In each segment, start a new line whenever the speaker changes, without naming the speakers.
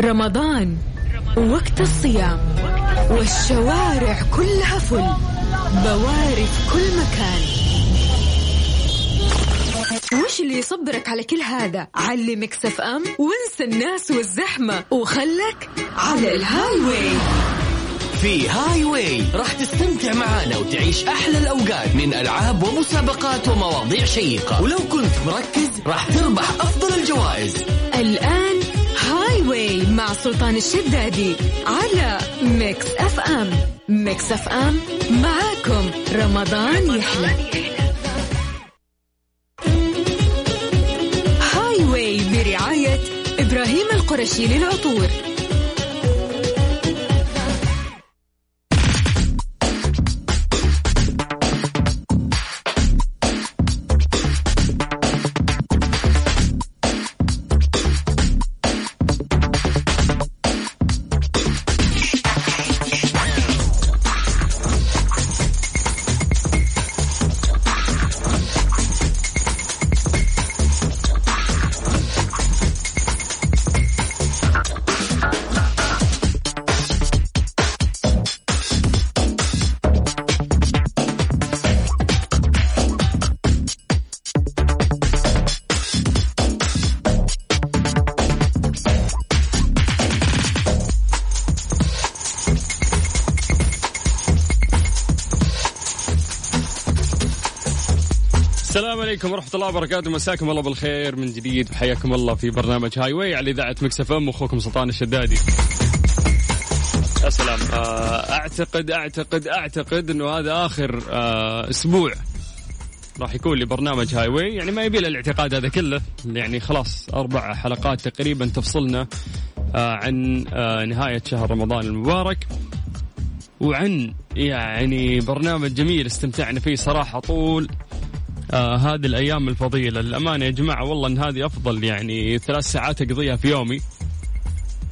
رمضان. وقت الصيام. والشوارع كلها full. بواري في كل مكان. وش اللي يصبرك على كل هذا؟ على Mix FM؟ وانسى الناس والزحمة. وخلك على ال Highway
في Highway راح تستمتع معانا وتعيش أحلى الأوقات من ألعاب ومسابقات ومواضيع شيقة. ولو كنت مركز راح تربح أفضل الجوائز.
الآن واي مع سلطان الشدادي على Mix FM. Mix FM معاكم. رمضان يحلى. Highway برعاية إبراهيم القرشي للعطور.
عليكم ورحمة الله وبركاته. مساكم الله بالخير من جديد. وحياكم الله في برنامج Highway على إذاعة Mix FM أخوكم سلطان الشدادي. يا سلام آه، أعتقد أعتقد أعتقد أنه هذا آخر آه، أسبوع راح يكون لبرنامج Highway يعني ما يبي الاعتقاد هذا كله. يعني خلاص أربع حلقات تقريبا تفصلنا آه، عن نهاية شهر رمضان المبارك. وعن يعني برنامج جميل استمتعنا فيه صراحة طول آه هذه الأيام الفضيلة. للأمانة يا جماعة والله إن هذه أفضل يعني ثلاث ساعات أقضيها في يومي.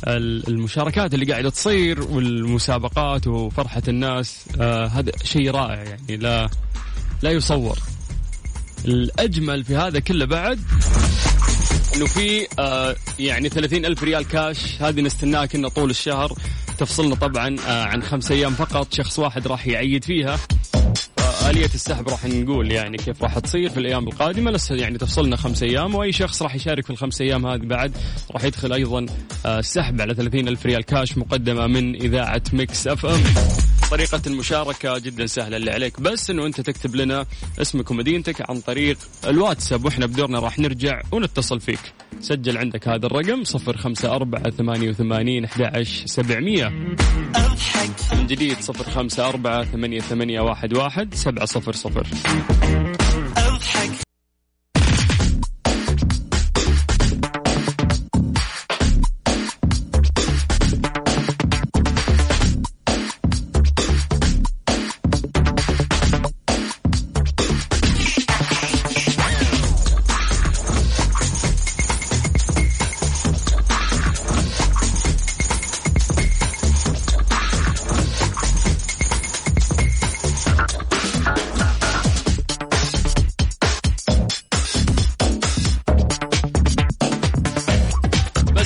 المشاركات اللي قاعدة تصير والمسابقات وفرحة الناس آه هذا شيء رائع يعني لا لا يصور. الأجمل في هذا كله بعد إنه في آه يعني ثلاثين ألف ريال كاش هذه نستناها كنا طول الشهر. تفصلنا طبعا آه عن خمس أيام فقط. شخص واحد راح يعيد فيها. آلية السحب راح نقول يعني كيف راح تصير في الأيام القادمة. لسه يعني تفصلنا خمس أيام وأي شخص راح يشارك في الخمس أيام هذه بعد راح يدخل أيضا السحب آه، على 30 ألف ريال كاش مقدمة من إذاعة Mix FM. طريقة المشاركة جدا سهلة اللي عليك. بس إنه أنت تكتب لنا اسمك ومدينتك عن طريق الواتساب وإحنا بدورنا راح نرجع ونتصل فيك. سجل عندك هذا الرقم صفر خمسة أربعة ثمانية وثمانين أحد سبعمية. من جديد صفر خمسة أربعة ثمانية ثمانية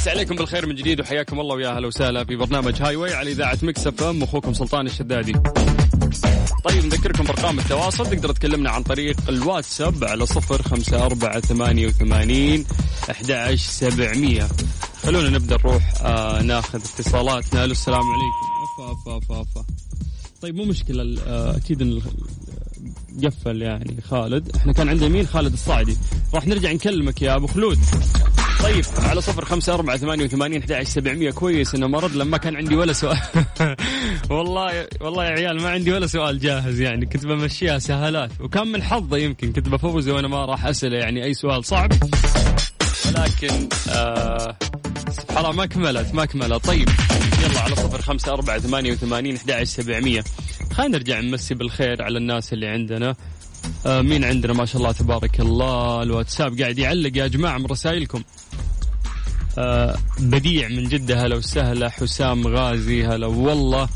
عليكم بالخير من جديد وحياكم الله ويا أهلا وسهلا في برنامج Highway على إذاعة Mix FM أخوكم سلطان الشدادي. طيب نذكركم بأرقام التواصل تقدر تكلمنا عن طريق الواتساب على صفر خمسة أربعة ثمانية وثمانين أحد سبعمية. خلونا نبدأ نروح آه ناخذ اتصالاتنا. السلام عليكم. أفا أفا أفا أفا. طيب مو مشكلة آه أكيد قفل يعني خالد. إحنا كان عندنا مين؟ خالد الصاعدي. راح نرجع نكلمك يا أبو خلود. طيب على صفر خمسة أربعة ثمانية وثمانين أحد سبعمية. كويس إنه مرض لما كان عندي ولا سؤال. والله والله يا عيال ما عندي ولا سؤال جاهز يعني. كنت بمشيها سهالات. وكان من حظي يمكن كنت بفوز وأنا ما راح أسأله يعني أي سؤال صعب. ولكن آه سبحان ما كملت ما كملت. طيب يلا على صفر خمسة أربعة ثمانية وثمانين أحد سبعمية. خلينا نرجع نمسي بالخير على الناس اللي عندنا. آه مين عندنا ما شاء الله تبارك الله. الواتساب قاعد يعلق يا جماعة من رسائلكم. آه بديع من جدة هلا وسهلا. حسام غازي هلا والله.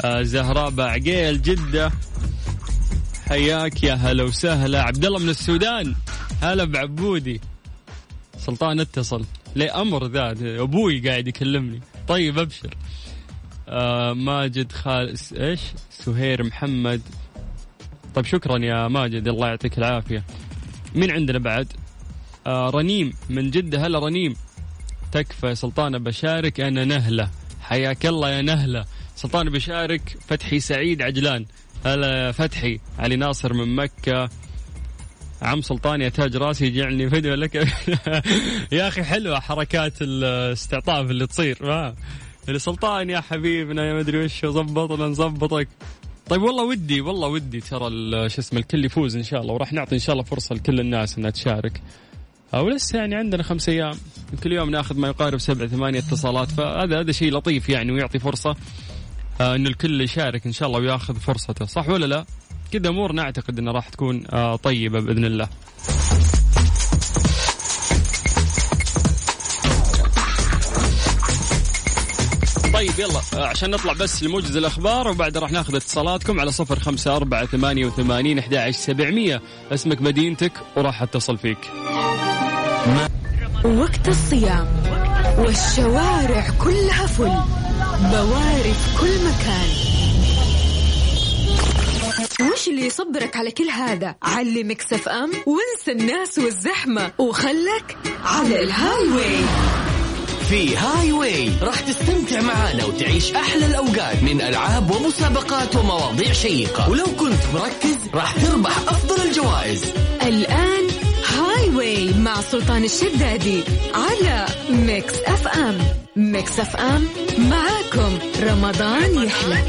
آه زهراء بعقيل جدة. حياك يا هلا وسهلا. عبد الله من السودان. هلا بعبودي. سلطان اتصل. ليه أمر ذا أبوي قاعد يكلمني. طيب أبشر. آه ماجد خال إيش؟ سهير محمد. طيب شكرا يا ماجد الله يعطيك العافية. مين عندنا بعد؟ آه رنيم من جدة. هلا رنيم. تكفى سلطانة بشارك أنا نهلة. حياك الله يا نهلة. سلطانة بشارك فتحي سعيد عجلان. هلا فتحي. علي ناصر من مكة. عم سلطان يا تاج راسي يجعلني فيديو لك. يا أخي حلوة حركات الاستعطاف اللي تصير. ما سلطان يا حبيبنا يا مدري وش ظبطنا نظبطك. طيب والله ودي والله ودي ترى شو اسمه الكل يفوز إن شاء الله وراح نعطي إن شاء الله فرصة لكل الناس إنها تشارك أو لسه يعني عندنا خمس أيام كل يوم ناخذ ما يقارب سبع ثمانية اتصالات فهذا هذا شيء لطيف يعني ويعطي فرصة آه إنه الكل يشارك إن شاء الله وياخذ فرصته صح ولا لا؟ كذا أمورنا أعتقد إنها راح تكون آه طيبة بإذن الله. طيب يلا عشان نطلع بس لموجز الأخبار وبعد راح ناخذ اتصالاتكم على صفر خمسة أربعة ثمانية وثمانين أحد سبعمية. اسمك مدينتك وراح أتصل فيك.
وقت الصيام والشوارع كلها فل. بواري في كل مكان. وش اللي يصبرك على كل هذا؟ علي مكسف أم وانسى الناس والزحمة وخلك على ال Highway
في Highway راح تستمتع معانا وتعيش أحلى الأوقات من ألعاب ومسابقات ومواضيع شيقة. ولو كنت مركز راح تربح أفضل الجوائز.
الآن Highway مع سلطان الشدادي على Mix FM Mix FM معاكم. رمضان يحلى.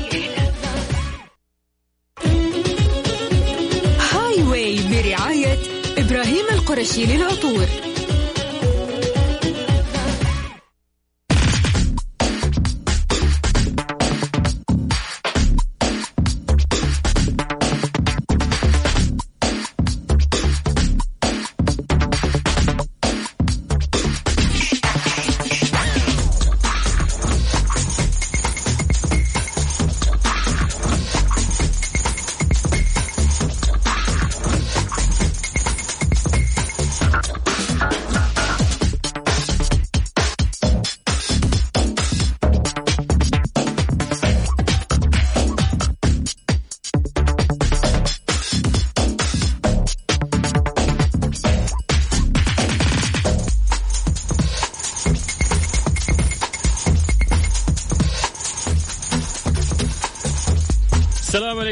هاي واي برعاية إبراهيم القرشي للعطور.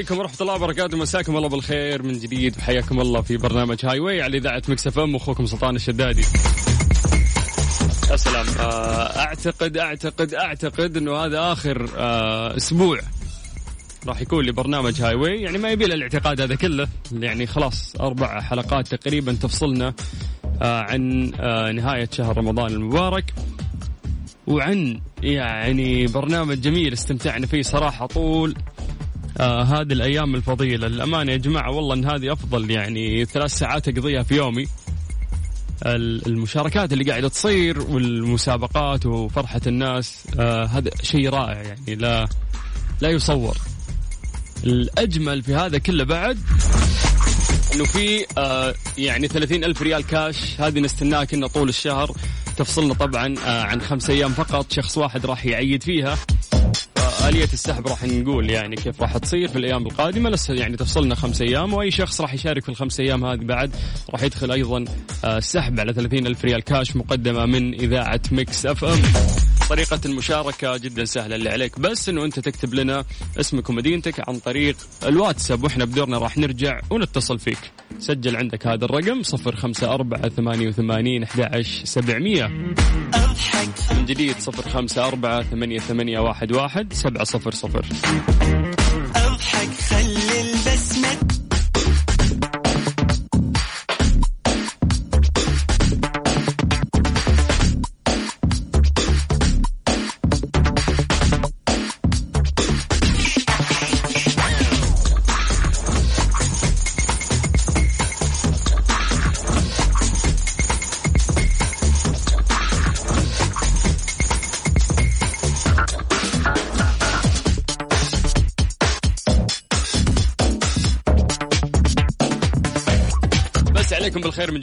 عليكم ورحمة الله وبركاته. مساكم الله بالخير من جديد. وحياكم الله في برنامج Highway على إذاعة Mix FM. أخوكم سلطان الشدادي. يا سلام آه، أعتقد أعتقد أعتقد أنه هذا آخر آه، أسبوع راح يكون لبرنامج Highway. يعني ما يبي الاعتقاد هذا كله. يعني خلاص أربع حلقات تقريبا تفصلنا آه، عن نهاية شهر رمضان المبارك. وعن يعني برنامج جميل استمتعنا فيه صراحة طول. آه هذه الأيام الفضيلة. للأمانة يا جماعة والله إن هذه أفضل يعني ثلاث ساعات أقضيها في يومي. المشاركات اللي قاعدة تصير والمسابقات وفرحة الناس آه هذا شيء رائع يعني لا لا يصور. الأجمل في هذا كله بعد إنه في آه يعني ثلاثين ألف ريال كاش هذه نستناها كنا طول الشهر. تفصلنا طبعا آه عن خمس أيام فقط. شخص واحد راح يعيد فيها. آلية السحب راح نقول يعني كيف راح تصير في الأيام القادمة. لسه يعني تفصلنا خمس أيام وأي شخص راح يشارك في الخمس أيام هذه بعد راح يدخل أيضا السحب آه، على 30 ألف ريال كاش مقدمة من إذاعة Mix FM طريقة المشاركة جدا سهلة اللي عليك. بس إنه أنت تكتب لنا اسمك ومدينتك عن طريق الواتساب وإحنا بدورنا راح نرجع ونتصل فيك. سجل عندك هذا الرقم صفر خمسة أربعة ثمانية وثمانين أحد سبعمية. من جديد صفر خمسة أربعة ثمانية ثمانية واحد واحد سبعة صفر صفر. اضحك خلي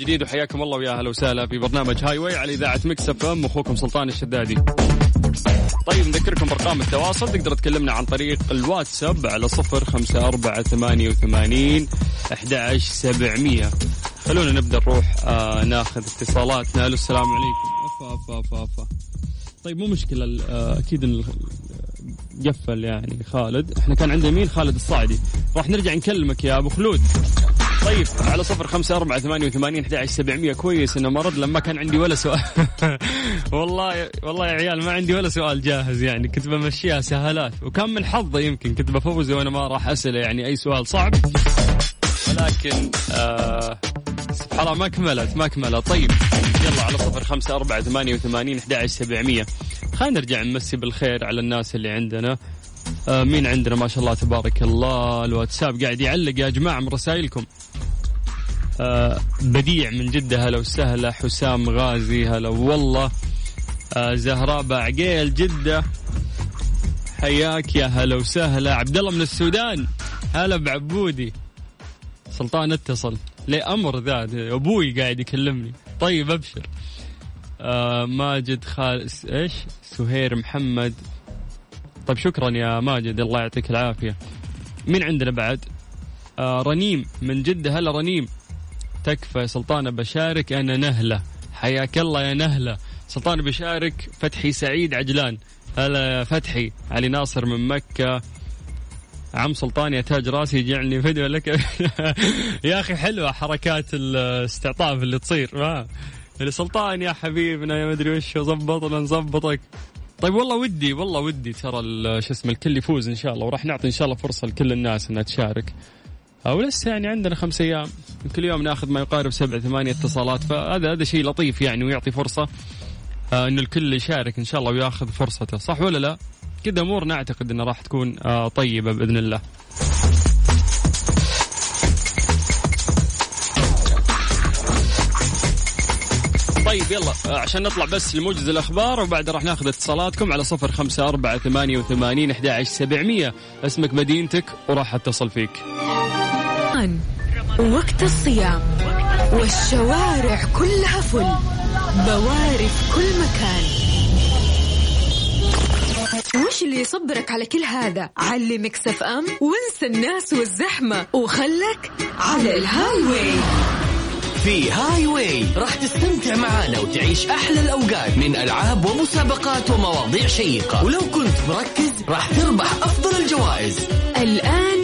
جديد وحياكم الله ويا أهلا وسهلا في برنامج Highway على إذاعة Mix FM أخوكم سلطان الشدادي. طيب نذكركم بأرقام التواصل تقدر تكلمنا عن طريق الواتساب على صفر خمسة أربعة ثمانية وثمانين أحد سبعمية. خلونا نبدأ نروح آه ناخذ اتصالاتنا. السلام عليكم. أفا أفا أفا أفا. طيب مو مشكلة آه أكيد إن قفل يعني. خالد إحنا كان عندنا مين؟ خالد الصاعدي. راح نرجع نكلمك يا أبو خلود. طيب على صفر خمسة أربعة ثمانية وثمانين أحد سبعمية. كويس إنه ما رد لما كان عندي ولا سؤال. والله والله يا عيال ما عندي ولا سؤال جاهز يعني. كنت بمشيها سهالات وكان من حظي يمكن كنت بفوز وأنا ما راح أسأله يعني أي سؤال صعب. ولكن آه سبحان الله ما كملت ما كملت. طيب يلا على صفر خمسة أربعة ثمانية وثمانين أحد سبعمية. خلينا نرجع نمسي بالخير على الناس اللي عندنا. آه مين عندنا؟ ما شاء الله تبارك الله. الواتساب قاعد يعلق يا جماعة من رسائلكم. بديع من جدة هلا وسهلا حسام غازي هلا والله. آه زهراء بعقيل جدة. حياك يا هلا وسهلا. عبد الله من السودان. هلا بعبودي. سلطان اتصل. لأمر ذا أبوي قاعد يكلمني. طيب أبشر. آه ماجد خال إيش؟ سهير محمد. طيب شكرا يا ماجد الله يعطيك العافية. مين عندنا بعد؟ آه رنيم من جدة. هلا رنيم. تكفى سلطانة بشارك أنا نهلة. حياك الله يا نهلة. سلطان بشارك فتحي سعيد عجلان. هلا فتحي علي ناصر من مكة. عم سلطان يا تاج راسي يجعلني فيديو لك. يا أخي حلوة حركات الاستعطاف اللي تصير. ما سلطان يا حبيبنا يا مدري وش ظبطنا نظبطك طيب والله ودي والله ودي ترى شو اسمه الكل يفوز إن شاء الله وراح نعطي إن شاء الله فرصة لكل الناس إنها تشارك. أو لسه يعني عندنا خمس أيام. كل يوم ناخذ ما يقارب سبع ثمانية اتصالات. فهذا هذا شيء لطيف يعني ويعطي فرصة آه انه الكل يشارك إن شاء الله وياخذ فرصته. صح ولا لا؟ كذا أمورنا أعتقد إنها راح تكون آه طيبة بإذن الله. طيب يلا آه، عشان نطلع بس لموجز الأخبار وبعد راح ناخذ اتصالاتكم على صفر خمسة أربعة ثمانية وثمانين أحد سبعمية. اسمك مدينتك وراح أتصل فيك.
وقت الصيام. والشوارع كلها فل. بواري في كل مكان. وش اللي يصبرك على كل هذا؟ علي مكسف أم وانسى الناس والزحمة. وخلك على ال Highway
في Highway راح تستمتع معانا وتعيش أحلى الأوقات من ألعاب ومسابقات ومواضيع شيقة. ولو كنت مركز راح تربح أفضل الجوائز.
الآن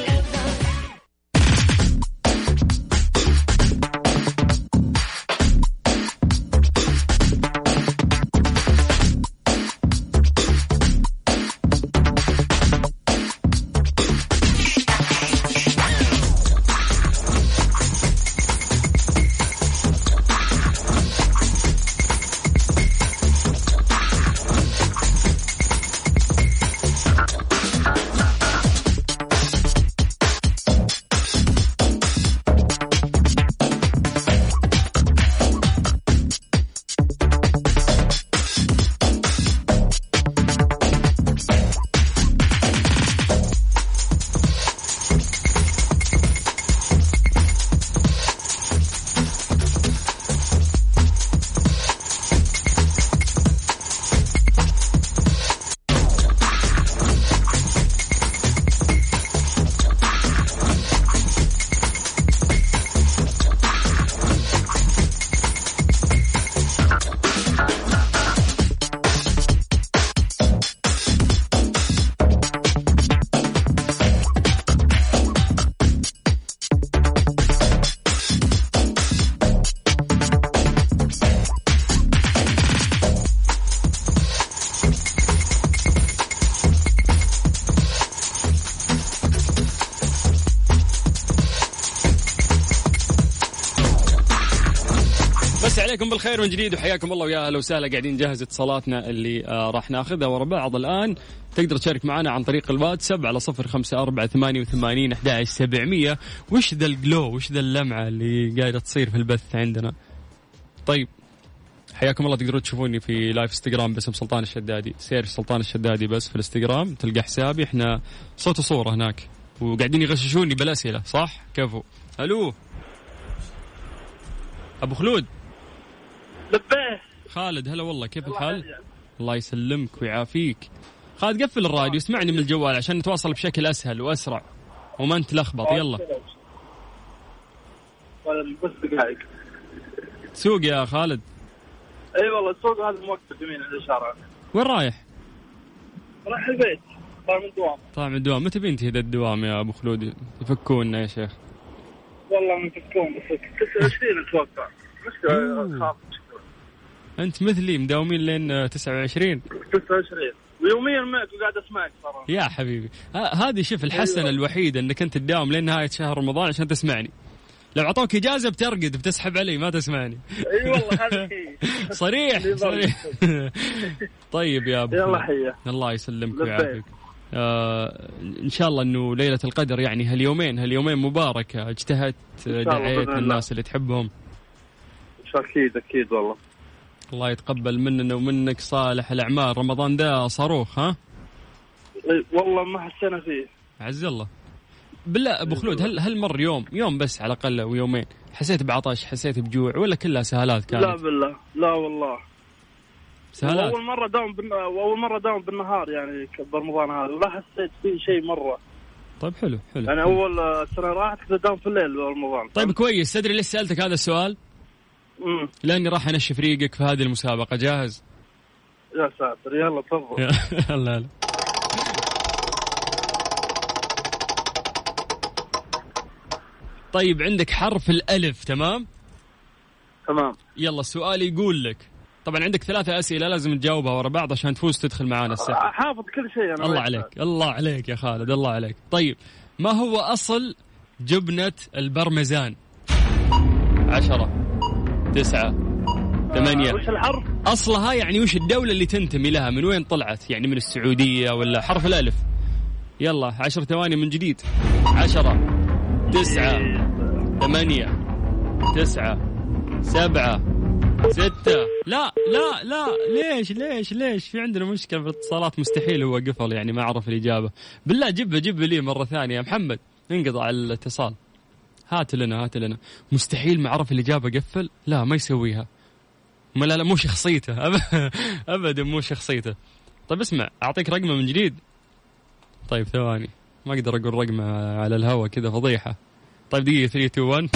بالخير من جديد وحياكم الله ويا أهلا وسهلا. قاعدين نجهز اتصالاتنا اللي آه راح ناخذها. ورا بعض الآن تقدر تشارك معنا عن طريق الواتساب على صفر خمسة أربعة ثمانية وثمانين أحد سبعمية. وش ذا ال glow؟ وش ذا اللمعة اللي قاعدة تصير في البث عندنا؟ طيب حياكم الله. تقدرون تشوفوني في live انستغرام باسم سلطان الشدادي. search سلطان الشدادي بس في الإنستغرام. تلقى حسابي. إحنا صوت وصورة هناك. وقاعدين يغششوني بالاسئله صح؟ كفو. ألو؟ أبو خلود؟
لبيه
خالد هلا والله كيف الحال؟ الله يسلمك ويعافيك. خالد قفل الراديو اسمعني من الجوال عشان نتواصل بشكل أسهل وأسرع. وما نتلخبط يلا.
بس دقائق.
سوق يا خالد.
إي والله السوق هذا موقف يمين عند الشارع
وين رايح؟
رايح البيت طالع من الدوام.
طالع من الدوام. متى بينتهي ذا الدوام يا أبو خلود؟ يفكونا يا شيخ.
والله مفكون بس 29 أتوقع. مشكلة
أنت مثلي مداومين لين 29
29 ويوميا معك وقاعد أسمعك صراحة
يا حبيبي. ه- هذه شوف الحسنة
أيوة.
الوحيدة إنك أنت تداوم لين نهاية شهر رمضان عشان تسمعني. لو أعطوك إجازة بترقد بتسحب علي ما تسمعني.
أي والله هذا
صريح صريح. طيب يا أبو
يلا. حيه
الله يسلمك. ويعافيك. آه إن شاء الله إنه ليلة القدر يعني هاليومين هاليومين مباركة. اجتهدت دعيت. للناس اللي تحبهم.
أكيد أكيد والله.
الله يتقبل مننا ومنك صالح الأعمال. رمضان ده صاروخ ها؟
والله ما حسينا فيه.
عز الله. بالله أبو خلود هل هل مر يوم يوم بس على الأقل ويومين حسيت بعطش حسيت بجوع ولا كلها سهالات
لا
كانت
بالله لا والله.
سهالات؟
وأول مرة داوم بالن... وأول مرة داوم بالنهار يعني برمضان هذا لا حسيت فيه شيء مرة.
طيب حلو حلو.
يعني أول سنة راحت كنت داوم في الليل برمضان
طيب كويس تدري ليش سألتك هذا السؤال؟
امم
لأني راح أنشف ريقك في هذه المسابقة جاهز؟
يا ساتر يلا تفضل.
لا لا طيب عندك حرف الألف تمام؟
تمام.
يلا السؤال يقول لك. طبعا عندك ثلاثة أسئلة لازم تجاوبها ورا بعض عشان تفوز تدخل معانا السحب
حافظ كل شيء أنا
الله عليك الله عليك يا خالد الله عليك. طيب ما هو أصل جبنة البرمزان؟ عشرة. تسعة. ثمانية.
وش الحرف؟
أصلها يعني وش الدولة اللي تنتمي لها؟ من وين طلعت؟ يعني من السعودية ولا حرف الألف؟ يلا عشر ثواني من جديد. عشرة. تسعة. ثمانية. تسعة. سبعة. ستة. لا لا لا. ليش ليش ليش؟ في عندنا مشكلة في الاتصالات مستحيل هو قفل يعني ما عرف الإجابة. بالله جيب جيب لي مرة ثانية. يا محمد انقطع الاتصال. هات لنا هات لنا. مستحيل ما عرف الإجابة قفل. لا ما يسويها. ما لا لا مو شخصيته. ابدا مو شخصيته. طيب اسمع أعطيك رقمه من جديد. طيب ثواني. ما أقدر أقول رقمه على الهواء كذا فضيحة. طيب دقيقة 3 2 1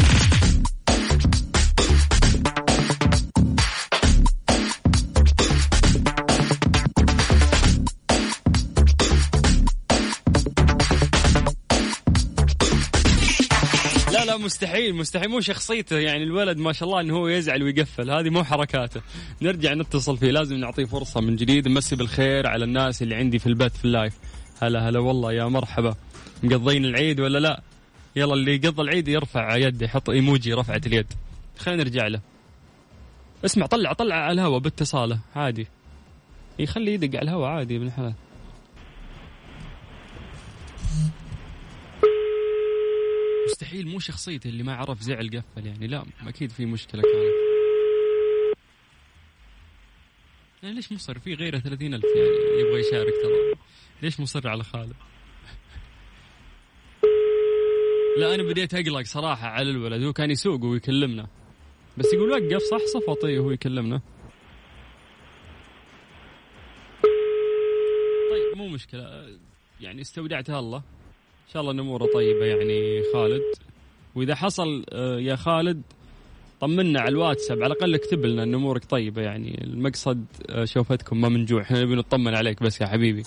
مستحيل مستحيل. مو شخصيته يعني الولد ما شاء الله إنه هو يزعل ويقفل. هذه مو حركاته. نرجع نتصل فيه. لازم نعطيه فرصة من جديد. نمسي بالخير على الناس اللي عندي في البث في اللايف. هلا هلا والله يا مرحبا. مقضين العيد ولا لا؟ يلا اللي يقضى العيد يرفع يده يحط إيموجي رفعة اليد. خلينا نرجع له. اسمع طلع طلع على الهواء باتصاله عادي. يخلي يدق على الهواء عادي يا ابن مستحيل مو شخصيته اللي ما عرف زعل قفل يعني. لا أكيد في مشكلة كانت. يعني ليش مصر؟ في غيره 30 ألف يعني يبغى يشارك ترى. ليش مصر على خالد؟ لا أنا بديت أقلق صراحة على الولد. هو كان يسوق ويكلمنا بس يقول وقف صح؟ صفطي وهو يكلمنا. طيب مو مشكلة. يعني استودعتها الله. إن شاء الله أن أموره طيبة يعني خالد. وإذا حصل آه، يا خالد طمنا على الواتساب على الأقل اكتب لنا إن أمورك طيبة يعني. المقصد آه، شوفتكم ما من جوع إحنا نبي نطمن عليك بس يا حبيبي.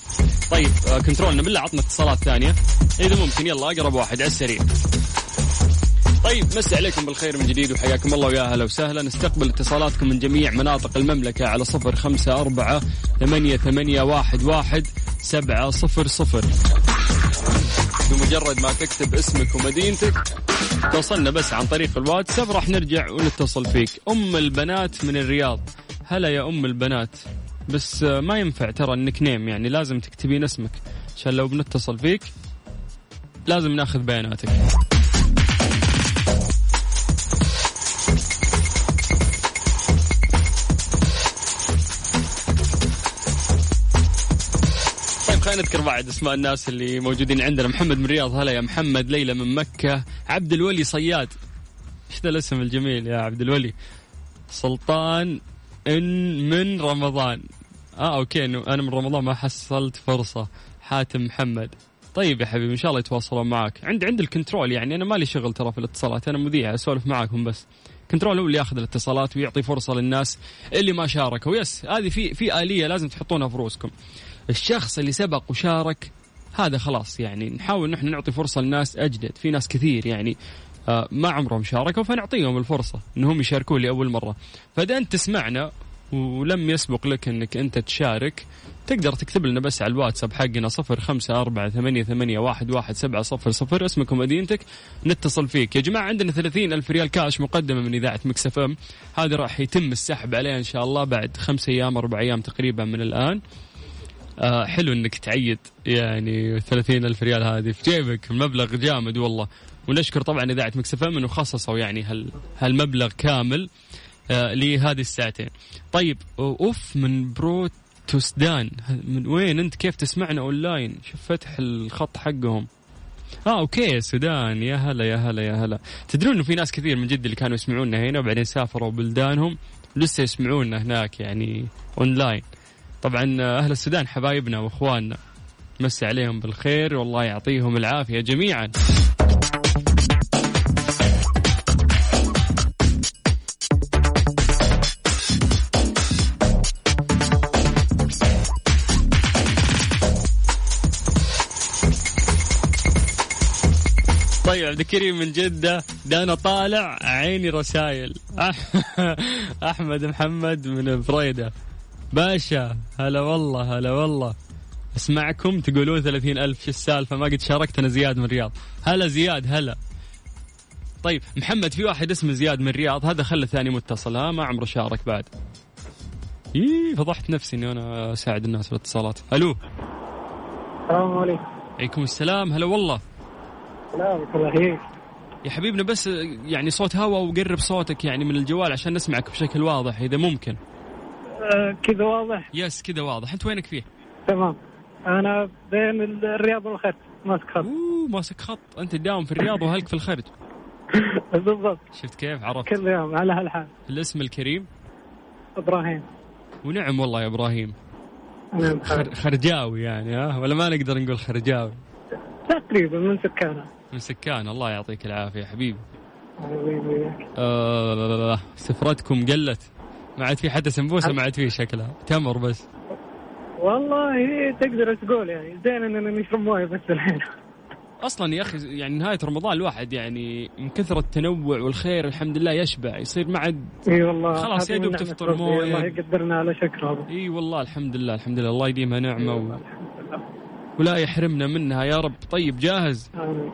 طيب آه، كنترولنا بالله عطنا اتصالات ثانية. إذا ممكن يلا أقرب واحد على السريع. طيب مسي عليكم بالخير من جديد وحياكم الله ويا أهلا وسهلا. نستقبل اتصالاتكم من جميع مناطق المملكة على صفر خمسة أربعة ثمانية, ثمانية واحد, واحد سبعة صفر صفر. بمجرد ما تكتب اسمك ومدينتك. توصلنا بس عن طريق الواتساب. راح نرجع ونتصل فيك. أم البنات من الرياض. هلا يا أم البنات. بس ما ينفع ترى النك نيم يعني لازم تكتبين اسمك. عشان لو بنتصل فيك. لازم ناخذ بياناتك. نذكر بعد أسماء الناس اللي موجودين عندنا. محمد من الرياض هلا يا محمد. ليلى من مكة. عبد الولي صياد. إيش ذا الاسم الجميل يا عبد الولي؟ سلطان إن من رمضان. آه okay أنا من رمضان ما حصلت فرصة. حاتم محمد. طيب يا حبيبي إن شاء الله يتواصلون معك عند عند ال control يعني أنا مالي شغل ترى في الاتصالات. أنا مذيع أسولف معاكم بس. control هو اللي ياخذ الاتصالات ويعطي فرصة للناس اللي ما شاركوا. yes هذه في في آلية لازم تحطونها في رؤوسكم. الشخص اللي سبق وشارك هذا خلاص يعني نحاول نحن نعطي فرصة للناس أجدد في ناس كثير يعني آه، ما عمرهم شاركوا فنعطيهم الفرصة إنهم يشاركوا لأول مرة. فإذا أنت تسمعنا ولم يسبق لك إنك أنت تشارك تقدر تكتب لنا بس على الواتساب حقنا صفر خمسة أربعة ثمانية, ثمانية واحد, واحد سبعة صفر صفر اسمك ومدينتك نتصل فيك. يا جماعة عندنا ثلاثين ألف ريال كاش مقدمة من إذاعة مكسف أم. هذا راح يتم السحب عليه إن شاء الله بعد خمسة أيام أربع أيام تقريبا من الآن. آه حلو إنك تعيد يعني 30 ألف ريال هذه في جيبك المبلغ جامد والله. ونشكر طبعا إذاعة Mix FM إنه خصصوا يعني هال هالمبلغ كامل آه لهذه الساعتين. طيب أوف من بروتوسدان من وين أنت؟ كيف تسمعنا أونلاين؟ شوف فتح الخط حقهم. آه okay السودان يا هلا يا هلا يا هلا. تدرون إنه في ناس كثير من جد اللي كانوا يسمعونا هنا وبعدين سافروا بلدانهم لسه يسمعونا هناك يعني أونلاين. طبعا أهل السودان حبايبنا واخواننا مسي عليهم بالخير والله يعطيهم العافية جميعا. طيب عبد الكريم من جدة ده أنا طالع عيني رسائل أحمد محمد من بريدة. باشا هلا والله هلا والله. أسمعكم تقولون ثلاثين ألف شو السالفة؟ ما قد شاركت أنا زياد من الرياض هلا زياد هلا. طيب محمد في واحد اسمه زياد من الرياض هذا خلى ثاني متصل. ها ما عمره شارك بعد. إيه فضحت نفسي إني أنا أساعد الناس في الاتصالات ألو.
السلام عليكم.
عليكم السلام هلا والله.
سلامك الله يحييك
يا حبيبنا بس يعني صوت هوا وقرب صوتك يعني من الجوال عشان نسمعك بشكل واضح إذا ممكن.
كذا واضح؟
يس كذا واضح. أنت وينك فيه؟
تمام. أنا بين الرياض والخرج. ماسك خط.
أوه ماسك خط. أنت تداوم في الرياض وهلك في الخرج.
بالضبط.
شفت كيف؟ عرفت.
كل يوم على هالحال.
الاسم الكريم؟
إبراهيم.
ونعم والله يا إبراهيم.
نعم
خر... خرجاوي يعني ها؟ ولا ما نقدر نقول خرجاوي؟
تقريبا من سكانها
من سكان. الله يعطيك العافية حبيبي.
وياك.
آه سفرتكم قلت. ما عاد في حتى سمبوسة ما عاد في شكلها. تمر بس.
والله تقدر تقول يعني زين اننا نشرب مويه بس الحين.
أصلا يا أخي يعني نهاية رمضان الواحد يعني من كثر التنوع والخير الحمد لله يشبع. يصير ما عاد
إي والله
خلاص يا دوب تفطر. موية.
الله يقدرنا على شكره.
إي والله الحمد لله الحمد لله. الله يديمها نعمة و... ولا يحرمنا منها. يا رب. طيب جاهز؟
آمين.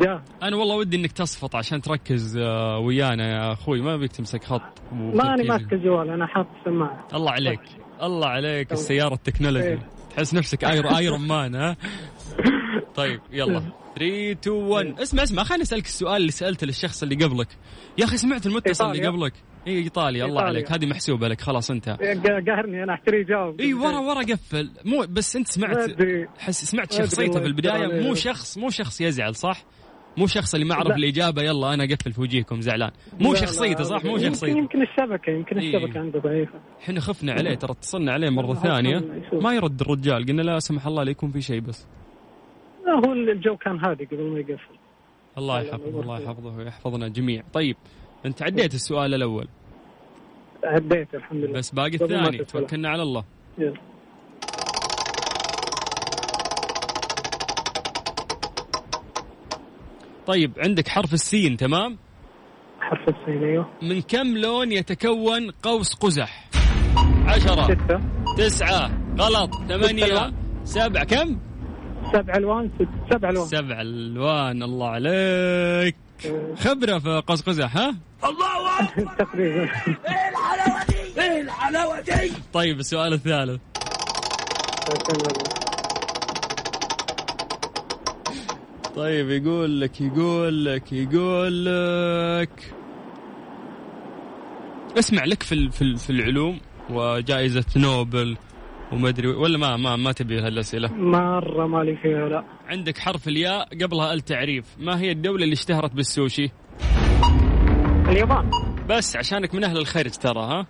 جاء
أنا والله ودي إنك تصفط عشان تركز آه، ويانا يا أخوي. ما بيك تمسك خط
ماني ماسك الجوال أنا حاط السماعة.
الله عليك. الله عليك السيارة ال technology.
إيه.
تحس نفسك Iron Iron Man ها؟ طيب يلا. 3 2 1 اسمع اسمع خليني أسألك السؤال اللي سألته للشخص اللي قبلك. يا أخي سمعت المتصل اللي. قبلك؟ إي إيطاليا. الله. عليك. هذه محسوبة لك. خلاص انت
قا- قاهرني أنا أحتري جاوب.
إي ورا ورا قفل. مو بس
أنت
سمعت حس سمعت شخصيته في
البداية.
مو شخص مو شخص يزعل صح؟ مو شخص اللي ما عرف
لا.
الإجابة يلا أنا أقفل في وجيهكم زعلان مو شخصيته صح مو شخصيته
يمكن الشبكه يمكن
إيه.
الشبكه عنده ضعيفة
إحنا خفنا عليه ترى اتصلنا عليه مرة
ثانية.
ما يرد الرجال قلنا لا سمح الله لا يكون في شيء بس
لا هو الجو كان هادي قبل ما يقفل
الله يحفظه الله. يحفظه ويحفظنا جميع طيب أنت عديت السؤال الأول
عديت الحمد لله
بس باقي الثاني. توكلنا على الله
يلا.
طيب عندك حرف السين تمام؟
حرف السين أيوه.
من كم لون يتكون قوس قزح؟ عشرة.
ستة.
تسعة. غلط. ثمانية. سبعة. كم؟
سبع الوان ست سبع الوان
سبع الوان الله عليك. خبرة في قوس قزح ها؟
تقريبا.
طيب السؤال الثالث. طيب يقول لك يقول لك يقول لك. اسمع لك في ال- في ال- في العلوم وجائزة نوبل وما ادري ولا ما ما ما تبي هالأسئلة؟
مرة مالي فيها لا.
عندك حرف الياء قبلها التعريف ما هي الدولة اللي اشتهرت بالسوشي؟
اليابان.
بس عشانك من أهل الخرج ترى ها؟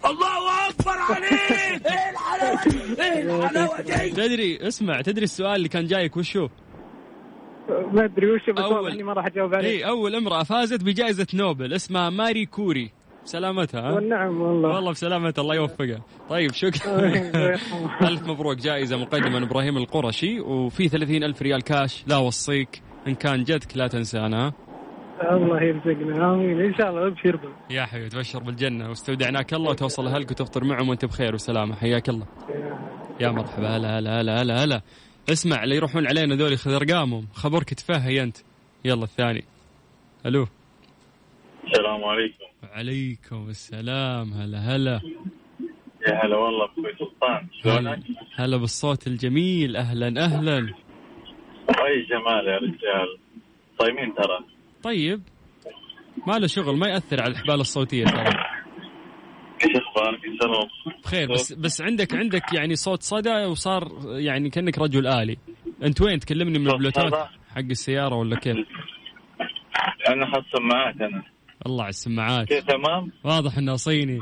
تدري اسمع تدري السؤال اللي كان جايك وشو؟
ما أدري وش بس
أول-
ما راح أجاوب عليه.
اي أول امرأة فازت بجائزة نوبل اسمها ماري كوري. سلامتها ها؟
والنعم والله.
والله بسلامة الله يوفقها. طيب شكرا. ألف مبروك جائزة مقدمة من إبراهيم القرشي وفي ثلاثين ألف ريال كاش. لا وصيك إن كان جدك لا تنسانا؟
الله يرزقنا آمين. إن شاء الله ابشر.
يا حبيبي تبشر بالجنة. واستودعناك الله وتوصل أهلك وتفطر معهم وأنت بخير وسلامة. حياك الله. يا مرحبا. هلا هلا هلا هلا هلا اسمع اللي يروحون علينا ذولي خذ أرقامهم. خبرك تفهي أنت. يلا الثاني. ألو.
السلام عليكم.
عليكم السلام. هلا هلا.
يا هلا والله أخوي سلطان شلونك؟
هلا. بالصوت الجميل. أهلا أهلا.
اي جمال يا رجال. صايمين ترى.
طيب. ما له شغل ما يأثر على الحبال الصوتية ترى. بخير بس بس عندك عندك يعني صوت صدى وصار يعني كأنك رجل آلي. أنت وين؟ تكلمني من البلوتوث؟ حق السيارة ولا كيف؟
أنا حاط سماعات أنا.
الله على السماعات.
كيف تمام؟
واضح إنه صيني.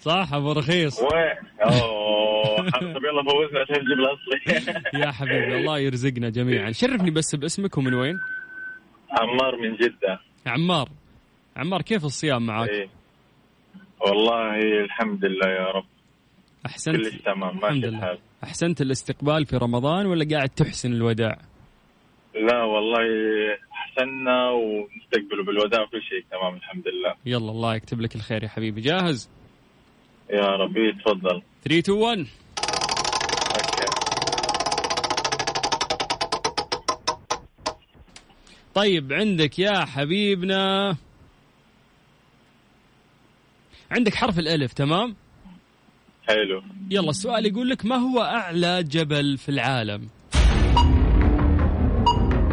صح أبو رخيص؟
أوه حسب يلا فوزنا عشان نجيب الاصلي
يا حبيبي الله يرزقنا جميعا. شرفني بس باسمك ومن وين؟
عمار من جدة.
عمار. عمار كيف الصيام معك؟
إيه. والله الحمد لله يا رب.
احسنت
كلش تمام
الحمد
ماشي
لله.
الحال.
أحسنت الاستقبال في رمضان ولا قاعد تحسن الوداع؟
لا والله احسنا ونستقبله بالوداع وكل شيء تمام الحمد لله.
يلا الله يكتب لك الخير يا حبيبي. جاهز؟
يا ربي تفضل.
3 2 1
أوكي.
طيب عندك يا حبيبنا عندك حرف الألف تمام؟
حلو.
يلا السؤال يقول لك ما هو أعلى جبل في العالم؟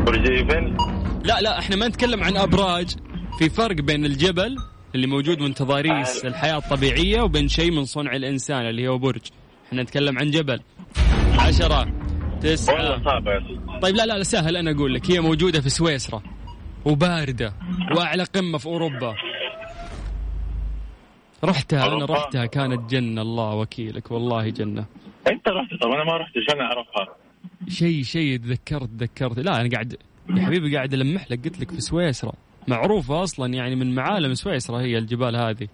برج إيفل؟
لا لا إحنا ما نتكلم عن أبراج. في فرق بين الجبل اللي موجود من تضاريس الحياة الطبيعية وبين شيء من صنع الإنسان اللي هو برج. إحنا نتكلم عن جبل. عشرة تسعة. طيب لا لا لا سهل أنا أقول لك. هي موجودة في سويسرا وباردة وأعلى قمة في أوروبا. رحتها
أنا؟
رحتها كانت جنة الله وكيلك والله جنة.
أنت رحت؟ طب أنا ما رحت عشان أعرفها؟
شيء شيء تذكرت تذكرت. لا أنا قاعد يا حبيبي قاعد ألمح لك قلت لك في سويسرا. معروفة أصلا يعني من معالم سويسرا هي الجبال هذه.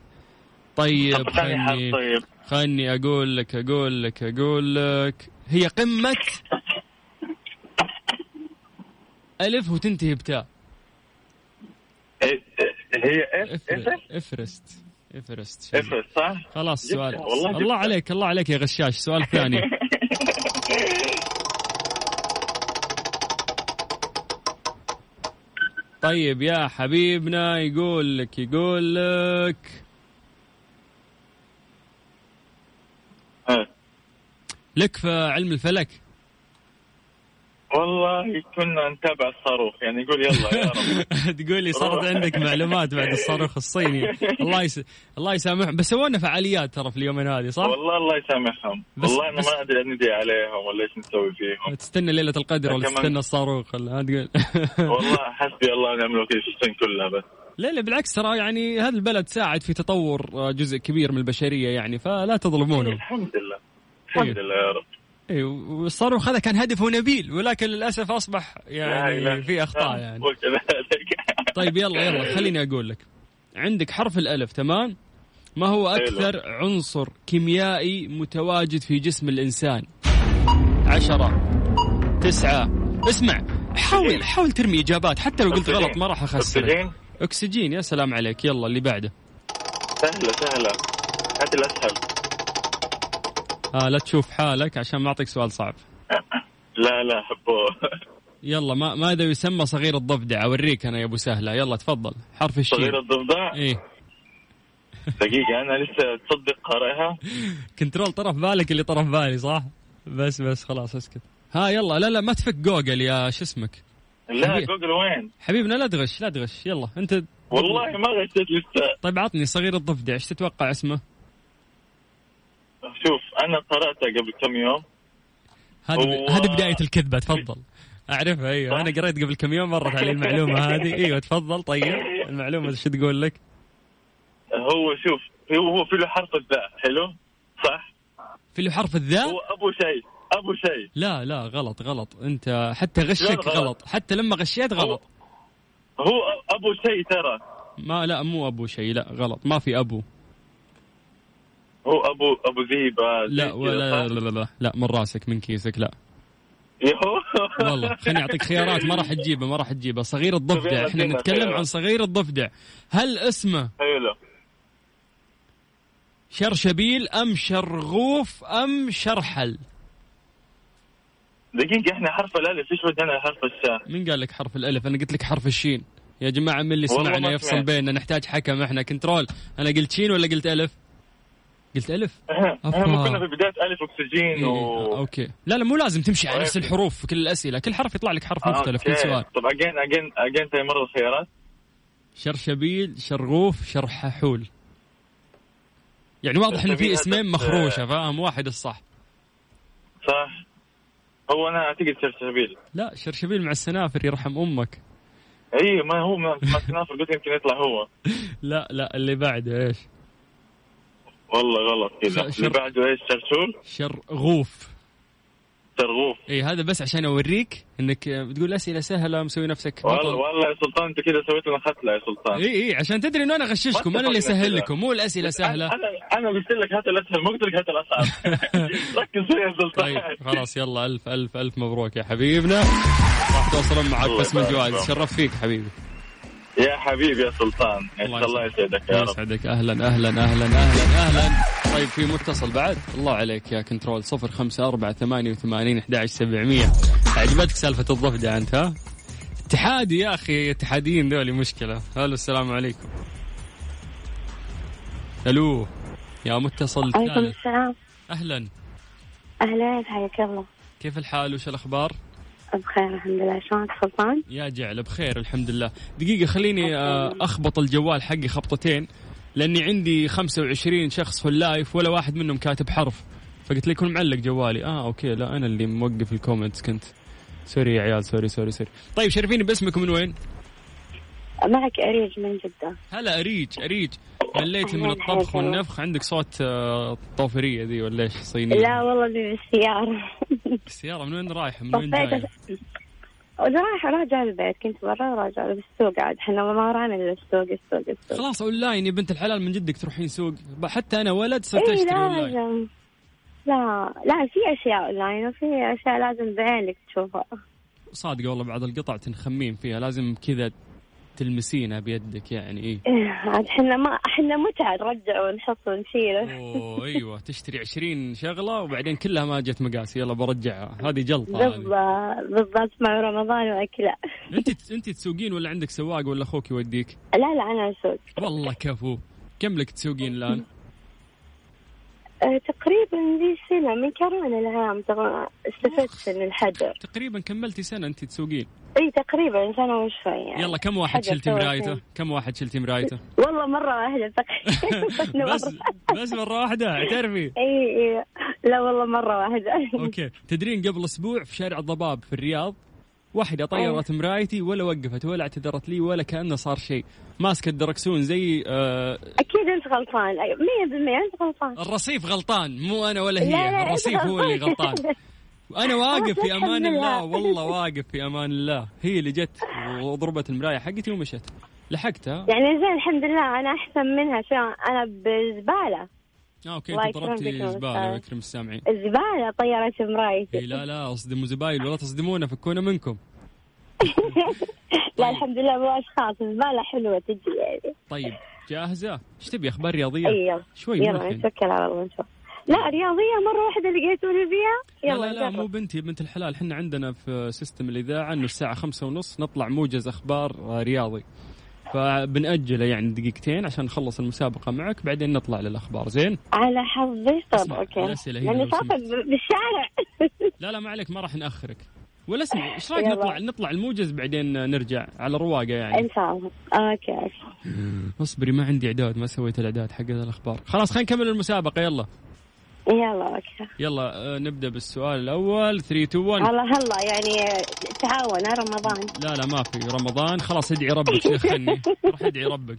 طيب خلني
طيب.
خلني أقول لك أقول لك أقول لك. هي قمة؟ ألف وتنتهي بتاء.
إيه- إيه- هي إفرست.
افرست شيء.
اف صح؟
خلاص
جبتها،
سؤال
والله
الله. عليك الله عليك يا غشاش سؤال ثاني طيب يا حبيبنا يقول لك يقول لك
ها.
لك في علم الفلك
والله كنا نتابع الصاروخ يعني يقول يلا يا رب.
تقول لي صارت عندك معلومات بعد الصاروخ الصيني. الله يس... الله يسامحهم. بس سوونا فعاليات ترى في اليومين هذه صح؟
والله الله يسامحهم.
بس-
والله أنا
بس-
ما أدري ندعي عليهم ولا إيش نسوي فيهم.
تستنى ليلة القدر ولا
كمان-
تستنى الصاروخ ولا تقول؟
والله حسبي الله ونعم الوكيل في الصين كلها بس.
لا لا بالعكس ترى يعني هذا البلد ساعد في تطور جزء كبير من البشرية يعني فلا تظلمونه.
الحمد لله. الحمد لله يا رب.
والصاروخ هذا كان هدفه نبيل ولكن للأسف
أصبح
يعني في أخطاء يعني. طيب يلا يلا خليني أقول لك. عندك حرف الألف تمام؟ ما هو أكثر عنصر كيميائي متواجد في جسم الإنسان؟ عشرة تسعة. اسمع حاول حاول ترمي إجابات حتى لو قلت غلط ما راح أخسرك.
أكسجين؟
أكسجين يا سلام عليك. يلا اللي بعده.
سهلة سهلة. هات الأسهل.
آه لا تشوف حالك عشان ما أعطيك سؤال صعب.
لا لا حبوه
يلا ما ماذا يسمى صغير الضفدع أوريك أنا يا أبو سهلة. يلا تفضل. حرف الشين.
صغير الضفدع؟
إيه.
دقيقة أنا لسه تصدق قارئها
control طرف بالك اللي طرف بالي صح؟ بس بس خلاص اسكت. ها يلا لا لا ما تفك جوجل يا شو اسمك؟
لا
حبيبي.
جوجل وين؟
حبيبنا لا تغش لا تغش. يلا أنت
والله ما غشيت لسه.
طيب عطني صغير الضفدع إيش تتوقع اسمه؟
شوف أنا قرأتها قبل كم يوم.
هذه
هو-
هذه بداية الكذبة تفضل. أعرفها أيوه. أنا قريت قبل كم يوم مرت علي المعلومة هذه. أيوه تفضل طيب. المعلومة إيش تقول لك؟
هو شوف هو هو في له حرف الذاء حلو؟ صح؟
في له حرف الذاء؟
هو أبو شيء أبو شيء.
لا لا غلط غلط. أنت حتى غشك
غلط.
غلط. حتى لما غشيت غلط.
هو أبو شيء ترى.
ما لا مو أبو شيء لا غلط. ما في أبو.
هو ابو أبو ذيبه زي
لا ولا؟ لا لا لا, لا. من راسك من كيسك لا. والله خليني أعطيك خيارات ما راح تجيبها ما راح تجيبها. صغير الضفدع.
إحنا
نتكلم
خيارات.
عن صغير الضفدع. هل اسمه
حلو.
شرشبيل أم شرغوف أم شرحل
دقيقة إحنا حرف الألف إيش ودنا حرف الشاء؟
مين قال لك حرف الألف؟ أنا قلت لك حرف الشين. يا جماعة من اللي سمعنا يفصل. بيننا؟ نحتاج حكم. إحنا control. أنا قلت شين ولا قلت ألف؟ قلت
ألف؟
إحنا.
إحنا كنا في بداية ألف أكسجين
إيه.
و
okay. لا لا مو لازم تمشي على نفس
okay.
الحروف في كل الأسئلة. كل حرف يطلع لك حرف مختلف كل
okay.
سؤال.
طب again again again تاني مرة الخيارات
شرشبيل شرغوف شرححول يعني واضح إنه في اسمين مخروشة فاهم؟ واحد الصح.
صح. هو أنا أعتقد شرشبيل
لا شرشبيل مع السنافر يرحم أمك.
اي ما هو ما, ما سنافر قلت يمكن يطلع هو.
لا لا اللي بعده إيش؟
والله غلط كذا. اللي
شر-
بعده إيش شرشول
شرغوف
شرغوف.
اي هذا بس عشان أوريك إنك بتقول أسئلة سهلة مسوي نفسك
والله
بطل.
والله يا سلطان أنت كذا سويت لنا ختلة يا سلطان.
اي اي عشان تدري إنه أنا اغششكم
ما
أنا اللي اسهل. لكم مو الأسئلة سهلة.
أنا أنا قلت لك هات الاسهل ما قلت لك هات الاصعب ركز فيها يا سلطان.
طيب خلاص يلا ألف ألف ألف مبروك يا حبيبنا. راح توصلون معك
الله
قسم
يبارك
الجوائز. شرف فيك حبيبي.
يا حبيبي يا سلطان
الله
الله
يسعدك.
يسعدك يا رب.
يسعدك. أهلا أهلا أهلا أهلا أهلا. طيب في متصل بعد. الله عليك يا كنترول. صفر خمسة أربعة ثمانية وثمانين أحد سبعمية. عجبتك سالفة الضفدع أنت ها؟ اتحادي يا أخي اتحاديين ذولي مشكلة. ألو السلام عليكم. ألو يا متصل
عليكم السلام.
أهلا.
أهلا حياك الله.
كيف الحال؟ وش الأخبار؟
بخير الحمد لله. شلونك سلطان؟
يا جعل بخير الحمد لله. دقيقة خليني آه، أخبط الجوال حقي خبطتين لأني عندي 25 شخص في ال live ولا واحد منهم كاتب حرف. فقلت لي يكون معلق جوالي. آه okay لا أنا اللي موقف ال comments كنت. sorry يا عيال sorry sorry sorry. طيب شرفيني باسمك من وين؟
معك أريج من جدة.
هلا أريج أريج. مليتي من الطبخ. والنفخ. عندك صوت آه، طوفرية ذي ولا إيش؟ صينية.
لا والله اللي بالسيارة
السيارة من وين رايحة؟ من وين
وأنا رايحة راجعة البيت. كنت برا راجعة بالسوق عاد إحنا ما ورانا إلا السوق السوق السوق.
خلاص أونلاين يا بنت الحلال. من جدك تروحين سوق؟ حتى أنا ولد صرت
إيه
أشتري أونلاين.
لازم لا لا في أشياء أونلاين وفي أشياء لازم بعينك تشوفها.
صادقة والله بعض القطع تنخمين فيها. لازم كذا تلمسينها بيدك يعني إيه.
إيه، عاد إحنا ما إحنا متعة نرجع ونحط ونشيله
أوه أيوه تشتري 20 شغلة وبعدين كلها ما جت مقاسي يلا برجعها هذه جلطة
بالضبط بالضبط مع رمضان وأكله
أنت أنت تسوقين ولا عندك سواق ولا أخوك يوديك؟
لا لا أنا أسوق.
والله كفو كم لك تسوقين الآن؟
أه، تقريبا ذي سنة من كورونا العام استفدت من الحجر
تقريبا كملتي سنة أنت تسوقين؟
إي تقريبا سنة وشوي يعني.
يلا كم واحد شلتي مرايته. كم واحد شلتي مرايته؟
والله مرة واحدة تقريبا
بس بس مرة واحدة اعترفي
إي إي. لا والله مرة واحدة.
okay. تدرين قبل أسبوع في شارع الضباب في الرياض؟ واحدة طيرت مرايتي ولا وقفت ولا اعتذرت لي ولا كأنه صار شيء. ماسكة الدركسون زي آه
أكيد أنت غلطان. أي- مية بالمية أنت غلطان.
الرصيف غلطان مو أنا ولا
لا،
هي.
لا،
الرصيف
أنت
هو اللي غلطان. وأنا واقف في
أمان
الله.
لله.
والله واقف في أمان الله. هي اللي جت وضربت المراية حقتي ومشت. لحقتها.
يعني زين الحمد لله. أنا أحسن منها. شو أنا بزبالة.
آه okay
الله
انت ضربتي زبالة
أستاذ.
ويكرم السامعين
الزبالة طيرت
إي
مرايتي
لا لا اصدموا زبايل ولا تصدمونا فكونا منكم.
لا الحمد لله مو أشخاص. الزبالة حلوة تجي يعني.
طيب جاهزة؟ إيش تبي أخبار رياضية؟
إي يلا.
شوي
يلا نتوكل على الله نشوف لا رياضية مرة واحدة لقيتوني فيها.
لا
يلا
لا لا
نجرب.
مو بنتي بنت الحلال. إحنا عندنا في system الإذاعة إنه الساعة خمسة ونص نطلع موجز أخبار آه، رياضي. فبنأجله يعني دقيقتين عشان نخلص المسابقة معك بعدين نطلع للأخبار. زين؟
على حظي. طب okay.
الأسئلة.
ب- بالشارع.
لا لا ما عليك ما راح نأخرك. ولا اسمع إيش
رأيك.
نطلع نطلع الموجز بعدين نرجع على رواقة يعني؟
إن شاء الله. أوكي.
اصبري ما عندي إعداد ما سويت الإعداد حق الأخبار. خلاص خلينا نكمل المسابقة. يلا.
يلا okay.
يلا آه، نبدأ بالسؤال الأول. 3 2 1
هلا هلا يعني تعاون رمضان.
لا لا ما في رمضان. خلاص ادعي ربك شيخني روح ادعي ربك.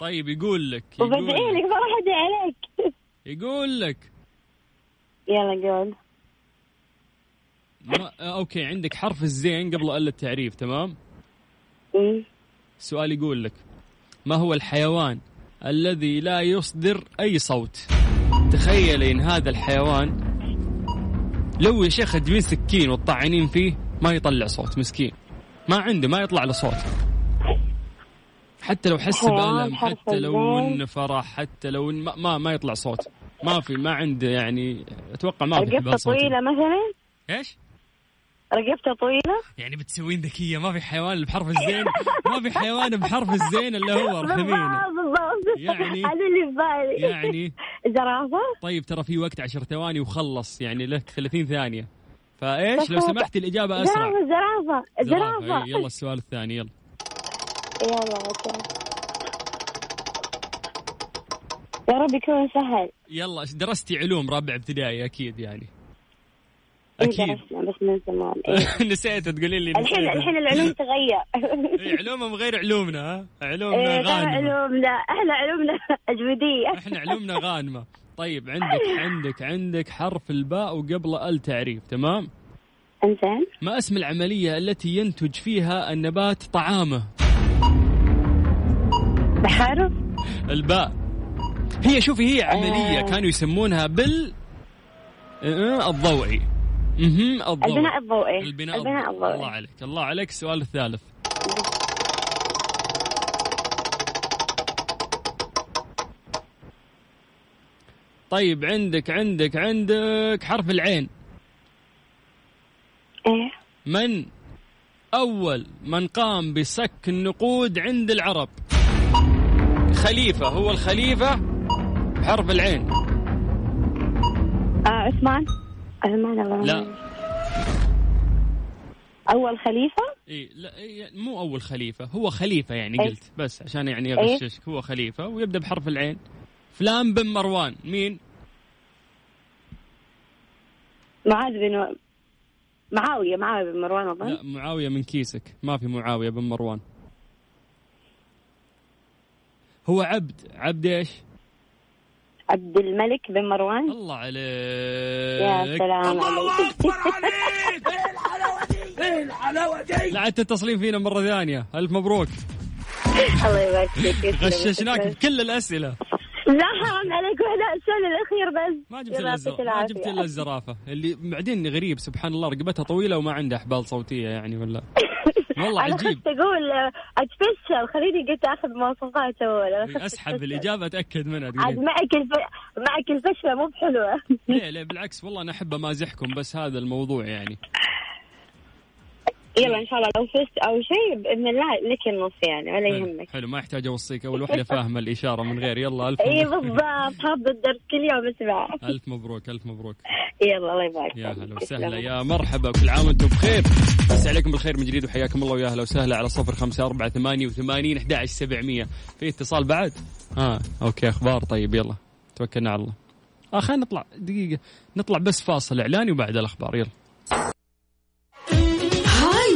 طيب يقول لك
وبدعي لك.
لك,
بروح أدعي عليك.
يقول لك.
يلا قول.
ما آه، okay عندك حرف الزين قبل أل التعريف تمام. السؤال يقول لك ما هو الحيوان الذي لا يصدر أي صوت. تخيلي إن هذا الحيوان لو يا شيخ تجيبين سكين وتطعنين فيه ما يطلع صوت مسكين. ما عنده ما يطلع له صوت. حتى لو حس بألم حتى لو. انه فرح حتى لو إن ما, ما, ما يطلع صوت. ما في ما عنده يعني أتوقع ما في صوتي
طويلة مثلا؟
إيش؟
رقبته طويلة؟
يعني بتسوين ذكية ما في حيوان اللي بحرف الزين ما في حيوان بحرف الزين إلا هو أرحميني.
بالضبط بالضبط.
يعني-
هذا اللي في بالي.
يعني؟
زرافة
طيب ترى في وقت عشر ثواني وخلص يعني لك 30 ثانية. فإيش؟ لو سمحت الإجابة أسرع.
زرافة زرافة
زرافة
زرافة
إي، يلا السؤال الثاني يلا
يلا. يا رب يكون سهل.
يلا درستي علوم رابع ابتدائي أكيد يعني.
إيه درسنا بس من زمان. إيه.
نسيت تقولي لي
الحين. الحين العلوم تغير.
إي، علومهم غير علومنا ها؟ علومنا
إيه ترى
غانمة
علومنا. إحنا علومنا أجودية.
إحنا علومنا غانمة. طيب عندك عندك عندك حرف الباء وقبل ال تعريف تمام؟
إنزين.
ما اسم العملية التي ينتج فيها النبات طعامه؟
بحرف؟
الباء. هي شوفي هي عملية
آه.
كانوا يسمونها بال آه، الضوئي. أها الضوئي
البناء الضوئي.
البناء,
البناء
الضوئي. الله عليك. الله عليك. السؤال الثالث. طيب عندك عندك عندك حرف العين.
إيه.
من أول من قام بسك النقود عند العرب؟ خليفة. هو الخليفة بحرف العين.
آه عثمان. عثمان الله
لا
أول خليفة
إيه لا إيه مو أول خليفة هو خليفة يعني
إيه.
قلت بس عشان يعني
إيه.
أغششك هو خليفة ويبدأ بحرف العين فلان بن مروان مين؟
معاذ بن معاوية معاوية بن مروان أظن
لا معاوية من كيسك ما في معاوية بن مروان هو عبد عبد إيش؟
عبد الملك بن مروان.
الله عليك.
يا سلام عليك.
لا عاد تتصلين فينا مرة ثانية. ألف مبروك.
الله يبارك فيك.
غششناك بكل الأسئلة.
لا حرام عليك وإحنا السؤال الأخير بس.
ما جبت إلا
يعطيك
الزر... ما. جبت إلا الزرافة. اللي بعدين غريب سبحان الله رقبتها طويلة وما عندها أحبال صوتية يعني ولا؟ والله
أنا
عجيب.
خفت أقول آه، أتفشل. خليني قلت آخذ مواصفات خفت أسحب.
الإجابة أتأكد منها
عاد معك الف... معك الفشلة مو بحلوة.
ليه ليه بالعكس والله أنا أحب أمازحكم بس هذا الموضوع يعني.
يلا إن شاء الله لو فزت أو شيء بإذن الله لك النص يعني ولا يهمك.
حلو ما يحتاج أوصيك أول وحده فاهمة الإشارة من غير. يلا
ألف
إي
بالضبط. حافظ الدرس كل يوم أسمع.
ألف مبروك ألف مبروك.
يلا الله يبارك.
يا. هلا وسهلا. يا مرحبا كل عام وأنتم بخير. يمسيكم بالخير من جديد وحياكم الله. ويا أهلا وسهلا على صفر خمسة أربعة ثمانية وثمانين أحد عشر سبعمية. في اتصال بعد؟ آه okay أخبار. طيب يلا توكلنا على الله. آه خلينا نطلع دقيقة نطلع بس فاصل إعلاني وبعد الأخبار. يلا.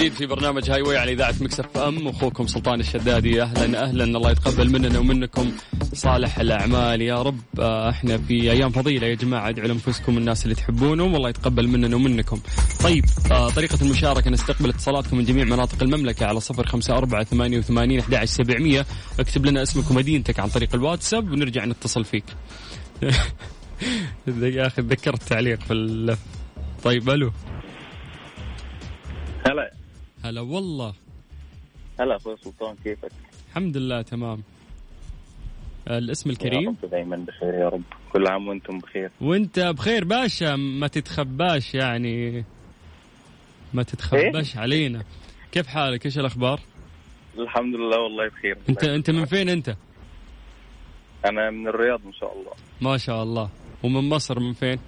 جديد في برنامج Highway على إذاعة Mix FM أخوكم سلطان الشدادي أهلا أهلا. الله يتقبل مننا ومنكم صالح الأعمال. يا رب آه، إحنا في أيام فضيلة يا جماعة. ادعوا لأنفسكم الناس اللي تحبونهم. والله يتقبل مننا ومنكم. طيب آه، طريقة المشاركة. نستقبل اتصالاتكم من جميع مناطق المملكة على صفر خمسة أربعة ثمانية وثمانين أحد عشر سبعمية. اكتب لنا اسمك ومدينتك عن طريق الواتساب ونرجع نتصل فيك. يا أخي تذكرت تعليق في ال... طيب ألو.
هلا.
هلا والله.
هلا أخوي سلطان كيفك؟
الحمد لله تمام. الاسم
يا
الكريم؟
رب دائما بخير يا رب. كل عام وأنتم بخير.
وأنت بخير باشا ما تتخباش يعني. ما تتخباش علينا. كيف حالك؟ إيش الأخبار؟
الحمد لله والله بخير.
انت أنت من فين أنت؟
أنا من الرياض إن شاء الله.
ما شاء الله. ومن مصر من فين؟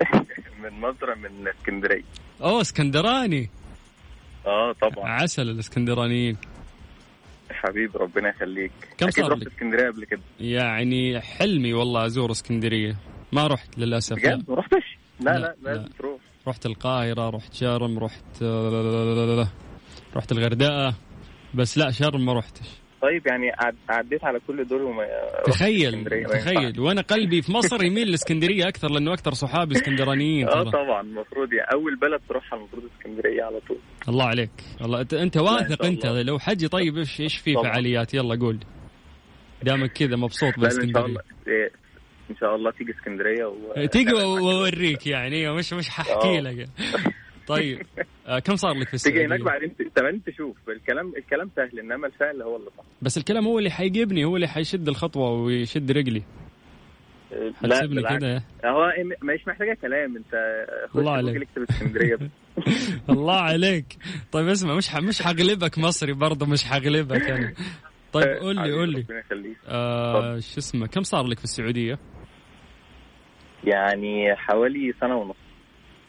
من مصر من اسكندرية.
أوه اسكندراني.
آه طبعا
عسل الاسكندرانيين
حبيبي ربنا يخليك
كم صار
رحت؟ اسكندريه قبل كده
يعني حلمي والله ازور اسكندريه ما رحت للاسف لا.
بجد ما رحتش لا
لا،
لا, لازم
لا.
تروح
رحت القاهره رحت شرم رحت رحت الغردقه بس لا شرم ما رحتش
طيب يعني عد- عديت على كل دول وما
تخيل. تخيل. وأنا قلبي في مصر يميل لإسكندرية أكثر لأنه أكثر صحابي
إسكندرانيين
آه
طبعا. المفروض يعني أول بلد تروحها المفروض إسكندرية على طول.
الله عليك. والله
أنت
واثق أنت؟
الله.
لو حجي طيب إيش إيش في. فعاليات؟ يلا قول. دامك كذا مبسوط
إن شاء الله. إيه، إن شاء الله تيجي إسكندرية و...
تيجي وأوريك يعني. أيوة، مش مش ححكي
آه.
لك. طيب آه، كم صار لك في
تيجي هناك
السعوديه؟
بعدين ت- بعدين تشوف الكلام الكلام سهل إنما الفعل هو اللي صعب
بس الكلام هو اللي حيجيبني هو اللي حيشد الخطوة ويشد رجلي.
لا
حتسيبني
بالعكس.
كده.
هو مش محتاجة كلام أنت
الله عليك. الله عليك. طيب اسمع مش ح... مش حغلبك مصري برضه مش حغلبك أنا طيب قول لي قول لي. آه شو اسمه؟ كم صار لك في السعودية؟
يعني حوالي سنة ونص.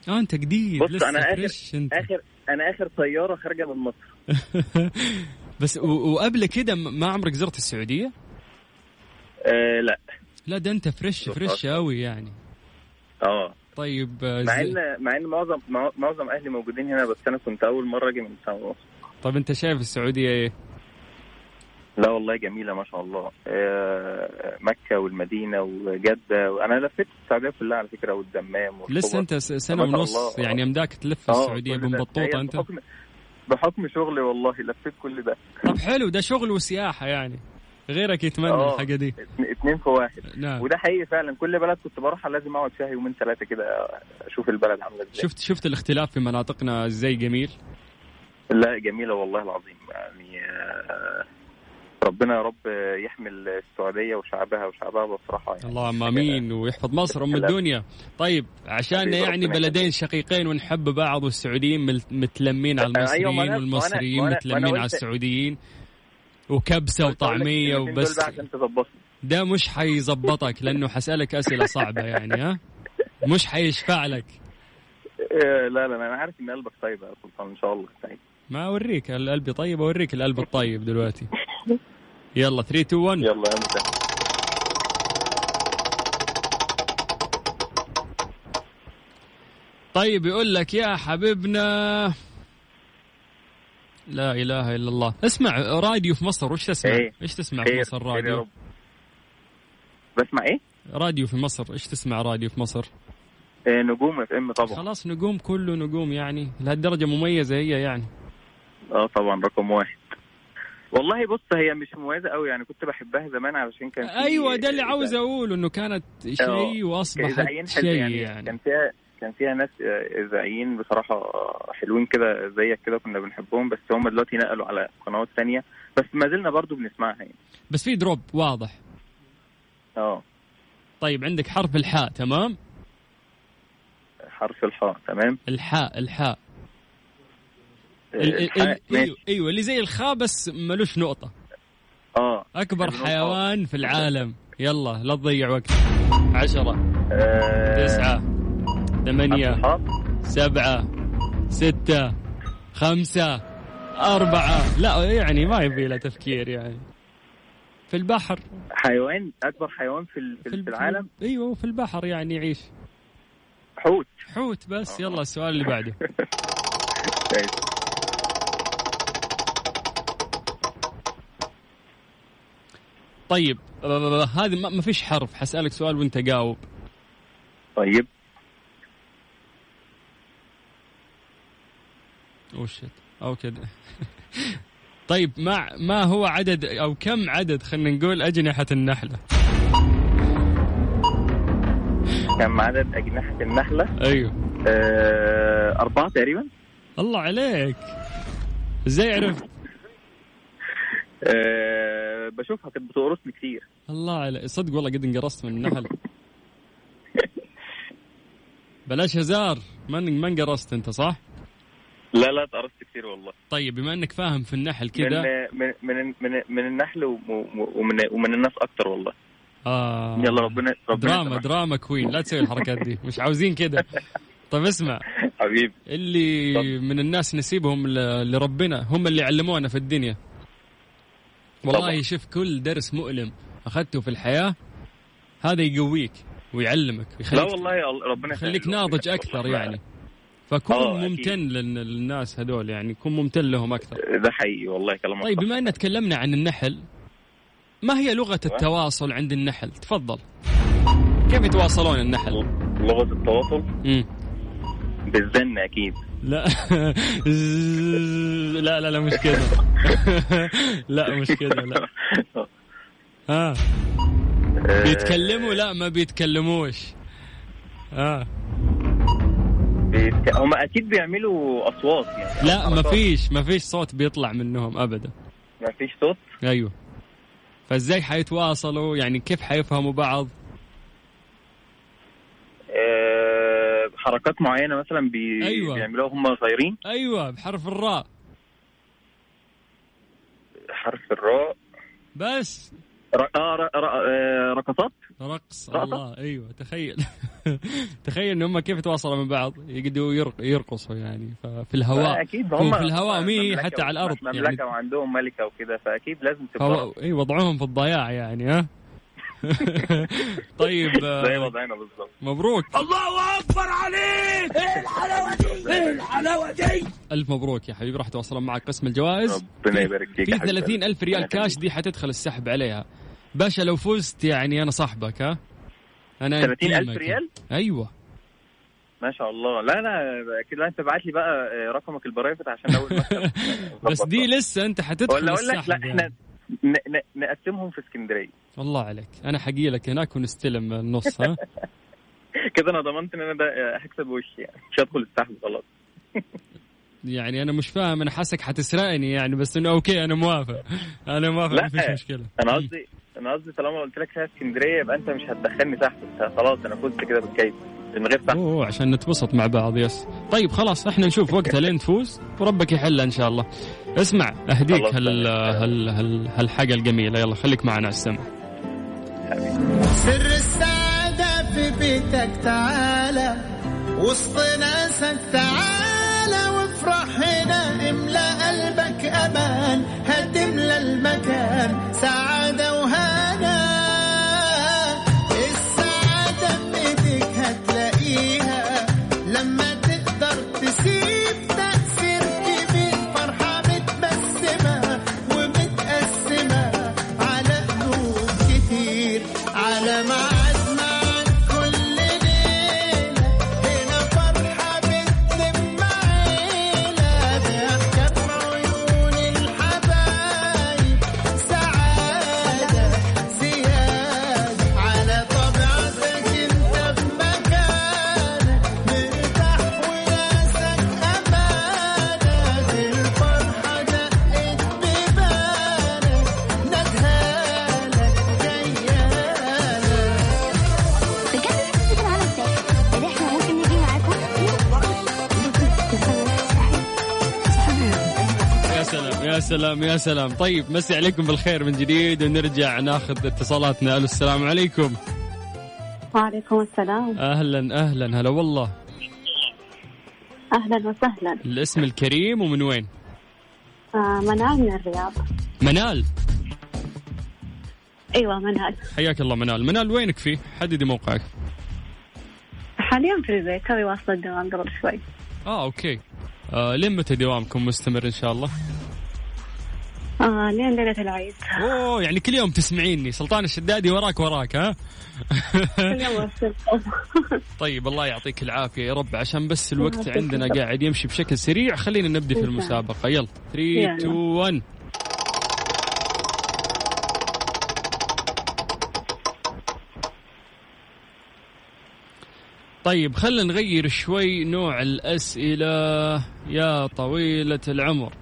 آه أنت جديد
بص
لسه
أنا اخر
أنت
اخر أنا آخر طيارة خارجة من مصر
بس. وقبل كده ما عمرك زرت السعودية؟
آه لا
لا ده أنت فريش فريش. قوي يعني
آه
طيب آه،
مع ان مع إن معظم مع- معظم أهلي موجودين هنا بس أنا كنت أول مرة أجي من سنة ونص
طيب أنت شايف السعودية إيه؟
لا والله جميلة ما شاء الله. آه، مكة والمدينة وجدة. وأنا لفيت السعودية كلها على فكرة والدمام.
لسه أنت س- سنة
ما شاء
ونص. يعني يمداك تلف
آه، ده.
بمبطوطه
هي
أنت؟
بحكم بحكم شغلي والله لفيت كل ده.
طب حلو ده شغل وسياحة يعني. غيرك يتمنى
آه.
الحاجة دي.
اتنين- في واحد.
نعم.
وده حقيقي فعلا. كل بلد كنت بروحها لازم أقعد فيها يومين ثلاثة كده أشوف البلد عاملة إزاي.
شفت شفت الاختلاف في مناطقنا إزاي جميل؟
لا جميلة والله العظيم. يعني آه، ربنا يا رب يحمي السعودية وشعبها وشعبها بصراحة يعني.
اللهم آمين ويحفظ مصر
أم.
الدنيا. طيب عشان يعني بلدين شقيقين ونحب بعض والسعوديين متلمين على
أيوة،
المصريين والمصريين متلمين على السعوديين.
وكبسة وطعمية
وبس. ده مش حيظبطك لأنه حسألك أسئلة صعبة يعني ها؟ مش حيشفع لك.
آه، لا لا أنا عارف إن قلبك طيب يا سلطان إن شاء الله.
ما أوريك القلب طيب أوريك القلب الطيب دلوقتي. يلا 3 2 1
يلا مساء
طيب يقول لك يا حبيبنا لا إله إلا الله. اسمع راديو في مصر وش تسمع؟
إيه.
إيش تسمع في
خير
مصر؟
خير يا
راديو.
بسمع إيه؟
راديو في مصر إيش تسمع راديو في مصر؟
آه، نجوم اف إم طبعا.
خلاص نجوم كله نجوم يعني. لهالدرجة مميزة هي يعني.
آه طبعا رقم واحد. والله بص هي مش مميزة قوي يعني كنت بحبها زمان علشان كان
أيوه ده اللي عاوز أقوله إنه كانت شيء وأصبحت
إذاعيين حلو
شيء
يعني,
يعني.
كان فيها كان فيها ناس آه، اذاعيين بصراحة حلوين كده زيك كده كنا بنحبهم بس هم دلوقتي نقلوا على قنوات تانية بس ما زلنا برضو بنسمعها يعني.
بس في دروب واضح.
آه.
طيب عندك حرف الحاء تمام؟
حرف الحاء تمام؟
الحاء الحاء
آه،
ال- ال-
الحاء،
ال-
ماشي.
أيوه أيوه اللي زي الخاء بس ملوش
نقطة.
آه.
أكبر.
حيوان في العالم. يلا لا تضيع وقت. عشرة.
آه،
تسعة. ثمانية. سبعة. ستة. خمسة. أربعة. لا يعني ما يبي له تفكير يعني. في البحر.
حيوان أكبر حيوان في في
ال-
العالم؟
أيوه في البحر يعني يعيش.
حوت.
حوت بس. يلا السؤال اللي بعده. طيب آه، هذه ما ما فيش حرف. حسألك سؤال وانت جاوب.
طيب.
شيت أو كده طيب ما ما هو عدد أو كم عدد خلينا نقول أجنحة النحلة؟
كم عدد أجنحة النحلة؟
أيوه.
آه، أربعة تقريبا.
الله عليك. إزاي عرفت؟
أه بشوفها كانت بتقرصني كتير.
الله عليك صدق والله قد انقرصت من النحل. بلاش هزار. ما ما انقرصت أنت صح؟
لا لا تعرفت كتير والله.
طيب بما إنك فاهم في النحل كذا
من من من, من النحل وم- ومن ومن الناس أكتر والله.
آه.
يلا ربنا ربنا
دراما
يسامحك.
دراما كوين. لا تسوي الحركات دي. مش عاوزين كذا طيب اسمع.
حبيبي.
اللي
طب.
من الناس نسيبهم لربنا. هم اللي علمونا في الدنيا. والله
طبعا.
شوف كل درس مؤلم أخذته في الحياة هذا يقويك ويعلمك
لا
ويخليك
والله ال- ربنا
يخليك. ناضج أكثر يعني فكون
آه، أكيد.
ممتن لل- للناس هذول يعني كون ممتن لهم أكثر
ده حقيقي والله كلامك
طيب. بما إن تكلمنا عن النحل ما هي لغة التواصل عند النحل تفضل كيف يتواصلون النحل
لغة التواصل
مم.
بالزن أكيد.
لا. لا لا لا مش كذا لا مش كذا لا. ها
آه،
بيتكلموا؟ لا ما بيتكلموش. ها
بيتك... هم أكيد بيعملوا أصوات يعني.
لا ما. فيش ما فيش صوت بيطلع منهم أبدا.
ما فيش صوت؟
أيوه. فإزاي حيتواصلوا؟ يعني كيف حيفهموا بعض؟
آه، حركات معينة مثلا بي...
أيوة.
بيعملوها هم صغيرين
أيوه بحرف الراء.
حرف الراء.
بس.
ر... آه ر... ر... آه، رقصات؟
رقص؟ الله أيوه تخيل. تخيل إن هم كيف يتواصلوا من بعض؟ يقدروا يرق... يرقصوا يعني ففي الهواء. أكيد
هم
في الهواء مي حتى على الأرض
مملكة
يعني.
وعندهم ملكة وكده فأكيد لازم تبقى
فهو اي وضعهم في الضياع يعني ها؟ طيب
زي وضعنا بالظبط.
مبروك.
الله أكبر عليك! إيه الحلاوة دي؟ إيه الحلاوة دي؟
ألف مبروك يا حبيبي راح توصلون معك قسم الجوائز.
ربنا يبارك فيك
في
يا حبيبي.
30 ألف ريال
ربنا
كاش. دي حتدخل السحب عليها. باشا لو فزت يعني أنا صاحبك ها؟ أنا
30 ألف
أنتيمك.
ريال؟
أيوة.
ما شاء الله. لا لا أكيد لا أنت ابعت لي بقى آه، رقمك ال private عشان أول
بس دي لسه أنت حتدخل
ولا أقول لك لا
السحب.
إحنا. نقسمهم في اسكندرية.
الله عليك. أنا حقي لك هناك ونستلم النص ها؟
كده أنا ضمنت إن أنا ده هكسب وشي يعني. مش هدخل السحب خلاص.
يعني أنا مش فاهم أنا حاسك حتسرقني يعني بس إنه okay أنا موافق. أنا موافق
لا.
ما فيش مشكلة.
أنا قصدي أنا قصدي طالما قلت لك فيها اسكندرية يبقى انت مش هتدخلني انت خلاص أنا فزت كده بالكيس من غير سحب
أوه عشان نتبسط مع بعض yes. طيب خلاص إحنا نشوف وقتها لين تفوز وربك يحلها إن شاء الله. اسمع
أهديك.
هال هال هال هالحاجة الجميلة. يلا خليك معنا على السمع.
سر السعادة في بيتك تعالى وسط ناسك تعالى وافرح هنا املى قلبك أمان. هتملى المكان
سلام يا سلام. طيب مسي عليكم بالخير من جديد ونرجع ناخذ اتصالاتنا. ألو السلام عليكم.
وعليكم السلام.
أهلا أهلا. هلا والله.
أهلا وسهلا.
الاسم الكريم ومن وين؟
آه منال من الرياض.
منال.
أيوة منال.
حياك الله منال. منال وينك فيه؟ حددي موقعك.
حاليا في البيت توي واصلة الدوام قبل شوي.
آه أوكي. آه لين متى دوامكم مستمر إن شاء الله؟
آه لين ليلة العيد.
أوه يعني كل يوم تسمعيني. سلطان الشدادي وراك وراك ها. طيب الله يعطيك العافية يا رب. عشان بس الوقت عندنا. قاعد يمشي بشكل سريع خلينا نبدأ في. المسابقة. يلا. 3
يلا.
2 1 طيب خلينا نغير شوي نوع الأسئلة. يا طويلة العمر.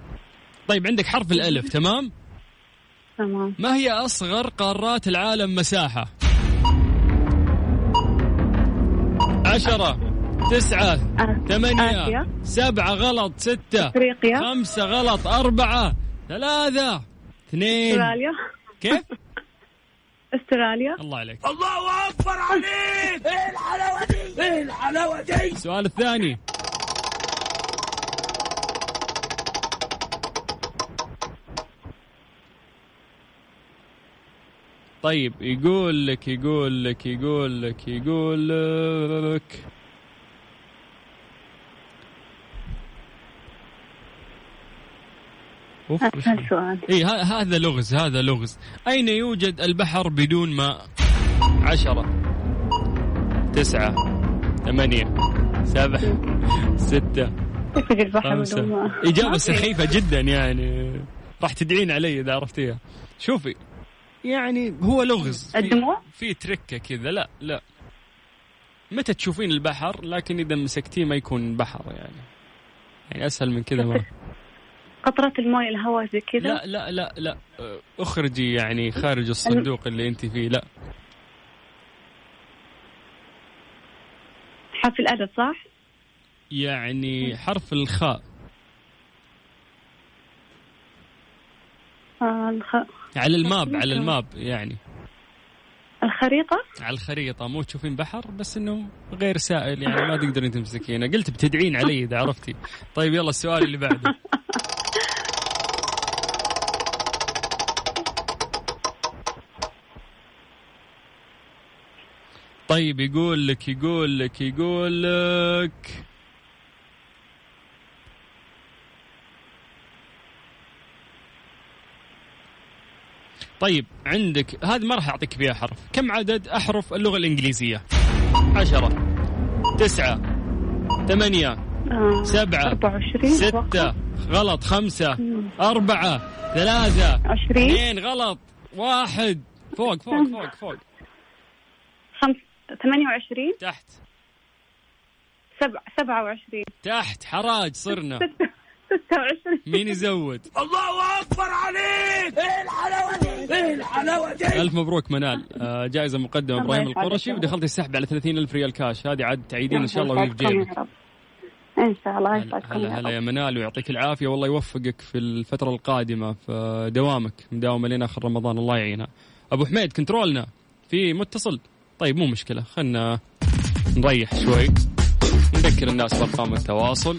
طيب عندك حرف الألف تمام؟
تمام.
ما هي أصغر قارات العالم مساحة؟ عشرة تسعة ثمانية
آسيا.
سبعة غلط ستة
أفريقيا.
خمسة غلط أربعة ثلاثة اثنين.
أستراليا.
كيف؟
أستراليا.
الله عليك. الله أكبر عليك! إيه الحلاوة دي؟ إيه الحلاوة دي؟ السؤال الثاني. طيب يقول لك يقول لك يقول لك يقول لك. إي هذا لغز هذا لغز. أين يوجد البحر بدون ماء؟ عشرة تسعة ثمانية سبعة ستة خمسة؟ إجابة. سخيفة جدا يعني. راح تدعين علي إذا عرفتيها. شوفي يعني هو لغز في-
الدموع؟
في تركة كذا. لا لا. متى تشوفين البحر؟ لكن إذا مسكتيه ما يكون بحر يعني. يعني أسهل من كذا ما
قطرات المويه الهواء زي كذا؟
لا لا لا لا. أخرجي يعني خارج الصندوق اللي أنت فيه. لا.
حرف الأدب صح؟
يعني حرف الخاء.
آه الخ...
على الماب على الماب يعني.
الخريطة؟
على الخريطة مو تشوفين بحر بس إنه غير سائل يعني ما تقدرين تمسكينه. قلت بتدعين علي إذا عرفتي. طيب يلا السؤال اللي بعده. طيب يقول لك يقول لك يقول لك طيب عندك هذه ما راح أعطيك فيها حرف. كم عدد أحرف اللغة الإنجليزية؟ عشرة تسعة ثمانية
آه.
سبعة
24
ستة غلط خمسة أربعة ثلاثة
20
اثنين غلط واحد. فوق فوق فوق فوق.
خمس 28
تحت.
سبع 27
تحت حراج صرنا.
26
مين يزود؟ الله أكبر عليك! إيه الحلاوة دي؟ إيه الحلاوة دي؟ ألف مبروك منال. آه،
جائزة
مقدمة
إبراهيم
القرشي. ودخلتي السحب على 30 ألف ريال كاش. هذه عاد تعيدين إن شاء الله وهي في جيبك.
إن شاء الله
هلا
يسعدكم
هلا
يا
هلا يا
رب
منال ويعطيك العافية. والله يوفقك في الفترة القادمة في دوامك مداومة لين آخر رمضان. الله يعينها. أبو حميد كنترولنا. في متصل؟ طيب مو مشكلة. خلنا نريح شوي. نذكر الناس بأرقام التواصل.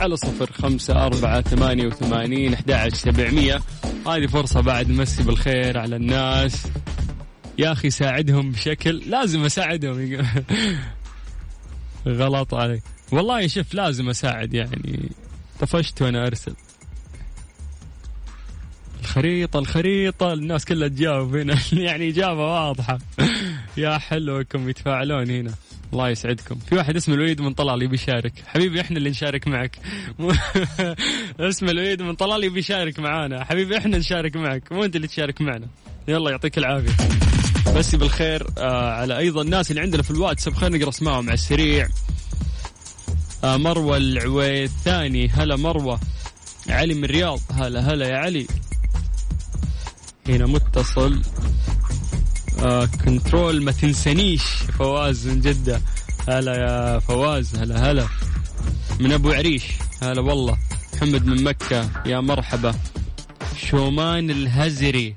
على صفر خمسة أربعة ثمانية وثمانين أحد سبعمية. هذه فرصة بعد نمسي بالخير على الناس. يا أخي ساعدهم بشكل لازم أساعدهم. غلط علي. والله شوف لازم أساعد يعني. طفشت وأنا أرسل. الخريطة الخريطة. الناس كلها تجاوب هنا. يعني إجابة واضحة. يا حلوكم يتفاعلون هنا. الله يسعدكم. في واحد اسمه الوليد من طلال يبي يشارك. حبيبي إحنا اللي نشارك معك. اسمه الوليد من طلال يبي يشارك معانا. حبيبي إحنا نشارك معك. مو أنت اللي تشارك معنا. يلا يعطيك العافية. بس بالخير آه على أيضا الناس اللي عندنا في الواتساب خلينا نقرأ اسمائهم على السريع. آه مروة العويثاني هلا مروة. علي من الرياض. هلا هلا يا علي. هنا متصل. آه كنترول ما تنسانيش. فواز من جدة. هلا يا فواز هلا هلا. من أبو عريش. هلا والله. محمد من مكة. يا مرحبا. شومان الهزري.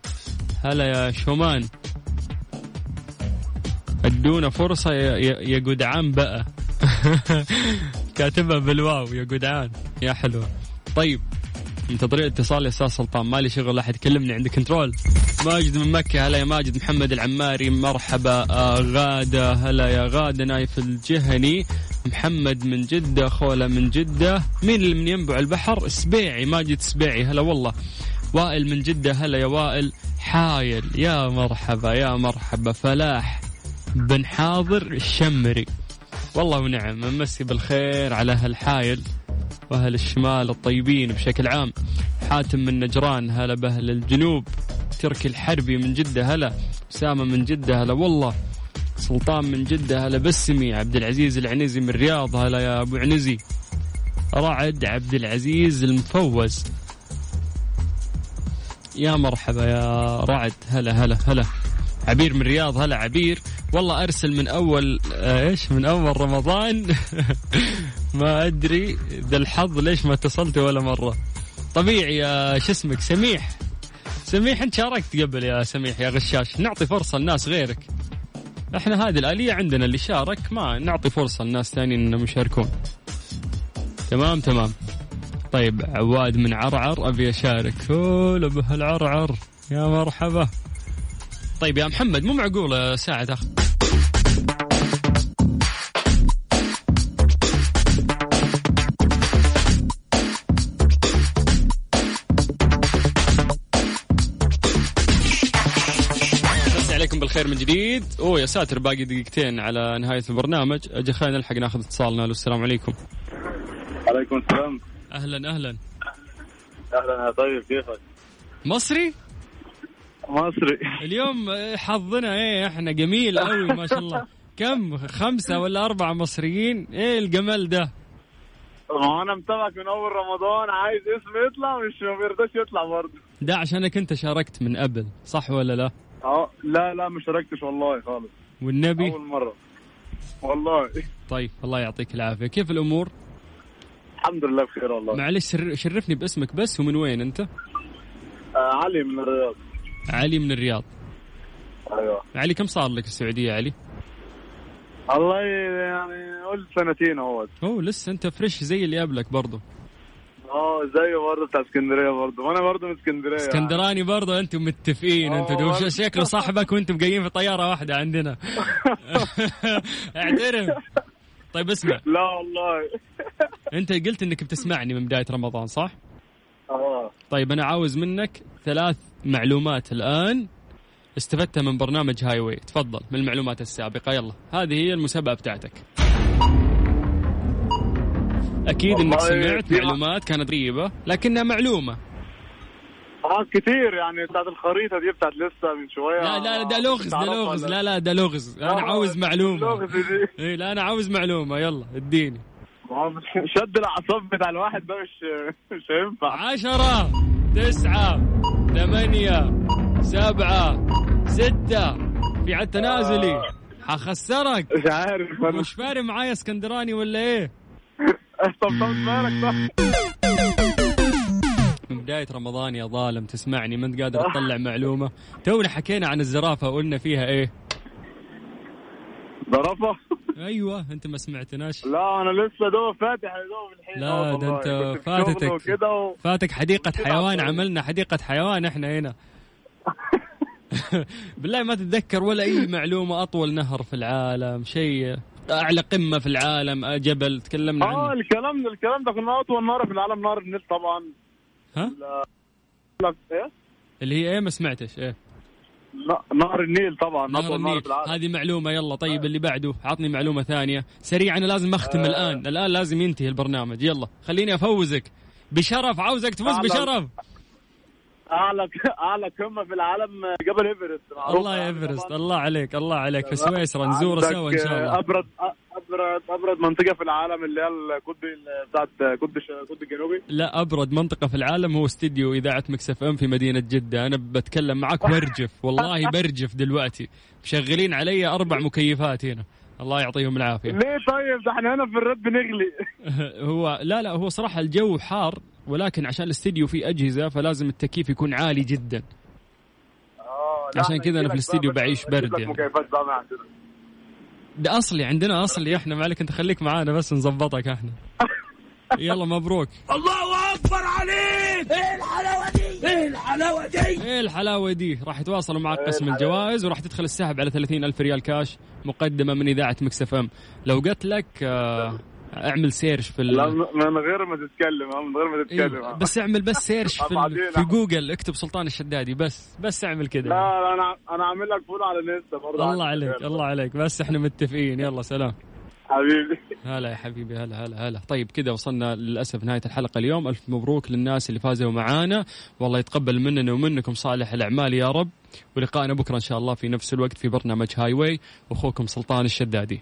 هلا يا شومان. أدونا فرصة يا, يا, جدعان بقى. كاتبها بالواو يا جدعان يا حلوة. طيب. منتظرين اتصال يا أستاذ سلطان. مالي شغل أحد. يكلمني عند كنترول. ماجد من مكة. هلا يا ماجد. محمد العماري. مرحبا. آه غادة. هلا يا غادة. نايف الجهني. محمد من جدة. خولة من جدة. مين اللي من ينبع البحر؟ سبيعي ماجد سبيعي هلا والله. وائل من جدة. هلا يا وائل. حايل. يا مرحبا. يا مرحبا. فلاح بن حاضر الشمري. والله ونعم. نمسي بالخير على هالحايل. وأهل الشمال الطيبين بشكل عام. حاتم من نجران هلا باهل الجنوب تركي الحربي من جدة هلا. أسامة من جدة هلا. والله سلطان من جدة هلا. بسمي عبد العزيز العنزي من الرياض هلا يا أبو عنزي. رعد عبد العزيز المفوز. يا مرحبا يا رعد هلا هلا هلا. عبير من الرياض هلا عبير. والله أرسل من أول آه، إيش؟ من أول رمضان. ما أدري ذا الحظ ليش ما اتصلت ولا مرة. طبيعي يا شو اسمك؟ سميح. سميح أنت شاركت قبل يا سميح يا غشاش. نعطي فرصة لناس غيرك. إحنا هذه الآلية عندنا اللي شارك ما نعطي فرصة لناس ثانيين إنهم يشاركون. تمام تمام. طيب عواد من عرعر أبي أشارك. هلا بهالعرعر. يا مرحبا. طيب يا محمد مو معقول ساعة تاخذ؟ بالخير من جديد. أوه يا ساتر باقي دقيقتين على نهاية البرنامج. أجي خلينا نلحق ناخذ اتصالنا. ألو السلام عليكم.
عليكم السلام.
أهلا أهلا.
أهلا يا طيب كيفك؟
مصري؟
مصري.
اليوم حظنا إيه إحنا جميل قوي ما شاء الله. كم؟ خمسة ولا أربعة مصريين؟ إيه الجمال ده؟
ما أنا متابعك من أول رمضان عايز اسمي يطلع مش ما بيرضاش يطلع برضه.
ده عشانك أنت شاركت من قبل صح ولا لا؟
آه لا لا ما شاركتش والله خالص.
والنبي؟
أول مرة. والله.
طيب الله يعطيك العافية. كيف الأمور؟
الحمد لله بخير والله.
معلش شر- شرفني باسمك بس ومن وين أنت؟
آه علي من الرياض.
علي من الرياض.
أيوه.
علي كم صار لك السعودية يا علي؟
الله يعني قلت سنتين أهوت.
أوه لسه أنت فريش زي اللي قبلك برضو
آه زيه برضه بتاع اسكندرية برضه. وأنا برضه من اسكندرية
اسكندراني برضو أنتم متفقين.
آه،
أنتم شكله صاحبك وأنتم جايين في طيارة واحدة عندنا؟ اعترف. طيب اسمع.
لا والله.
أنت قلت إنك بتسمعني من بداية رمضان صح؟
آه.
طيب أنا عاوز منك ثلاث معلومات الآن. استفدتها من برنامج هاي واي. تفضل من المعلومات السابقة. يلا هذه هي المسابقة بتاعتك. أكيد
إنك
سمعت معلومات كانت غريبة لكنها معلومة.
آه كتير يعني بتاعت الخريطة دي بتاعت لسه من شوية.
لا لا ده لغز ده لغز. لا لا ده لغز. أنا
آه،
عاوز معلومة.
اللغز دي.
اي لا أنا عاوز معلومة. يلا
إديني. شد الأعصاب بتاع الواحد ده مش مش هينفع.
عشرة تسعة ثمانية سبعة ستة. في عد تنازلي. حخسرك
مش عارف
مش فارق معايا اسكندراني ولا
إيه؟ مالك صح؟
من بداية رمضان يا ظالم تسمعني ما أنت قادر تطلع معلومة. تونا حكينا عن الزرافة وقلنا فيها إيه؟
ظرفه
أيوه أنت ما سمعتناش.
لا أنا لسه دوب فاتح دوب الحين.
لا
أهو
ده.
أنت
فاتتك
و...
فاتك حديقة حيوان. عملنا حديقة حيوان إحنا هنا. بالله ما تتذكر ولا أي معلومة أطول نهر في العالم شيء. أعلى قمة في العالم جبل تكلمنا
آه
عنه
الكلام الكلام ده كنا أطول نهر في العالم نهر النيل طبعا.
ها؟
لا إيه؟
اللي هي إيه؟ ما سمعتش
إيه؟ نهر النيل طبعا
نهر النيل. هذه معلومة يلا طيب اللي بعده عطني معلومة ثانية. سريع أنا لازم أختم
آه.
الآن. الآن لازم ينتهي البرنامج. يلا خليني أفوزك. بشرف عاوزك تفوز بشرف.
أعلى أعلى قمه في العالم جبل إيفرست.
الله يا
يعني إيفرست.
الله عليك الله عليك. في. سويسرا نزوره سوا إن شاء الله.
أبرد أبرد أبرد منطقة في العالم اللي هي القطب ال- بتاعت الش- القطب الجنوبي
لا أبرد منطقة في العالم هو استديو إذاعة Mix FM في مدينة جدة. أنا بتكلم معك برجف والله برجف دلوقتي. مشغلين علي أربع مكيفات هنا. الله يعطيهم العافية.
ليه طيب؟ ده إحنا هنا في الرد بنغلي
هو لا لا هو صراحة الجو حار ولكن عشان الاستديو فيه أجهزة فلازم التكييف يكون عالي جدا.
آه،
عشان
إحنا
كذا أنا في الاستديو بعيش برد يعني. ده أصلي عندنا أصلي إحنا معلك أنت خليك معانا بس نظبطك إحنا. يلا مبروك.
الله أكبر عليك. إيه الحلاوة دي؟ إيه الحلاوة دي؟
إيه الحلاوة دي؟ راح يتواصلوا معك قسم الجوائز وراح تدخل السحب على 30 ألف ريال كاش مقدمة من إذاعة Mix FM. لو قلت لك آه، اعمل search في ال...
لا من غير ما تتكلم من غير ما تتكلم.
إيه. بس اعمل بس search في, ال... في جوجل اكتب سلطان الشدادي بس بس اعمل كذا
لا لا، أنا أنا عامل لك follow على الإنستا برضه.
الله عليك الله عليك بس إحنا متفقين. يلا سلام.
حبيبي.
هلا يا حبيبي هلا هلا هلا. طيب كذا وصلنا للأسف نهاية الحلقة اليوم. ألف مبروك للناس اللي فازوا معانا. والله يتقبل مننا ومنكم صالح الأعمال يا رب. ولقائنا بكرة إن شاء الله في نفس الوقت في برنامج هاي واي واخوكم سلطان الشدادي.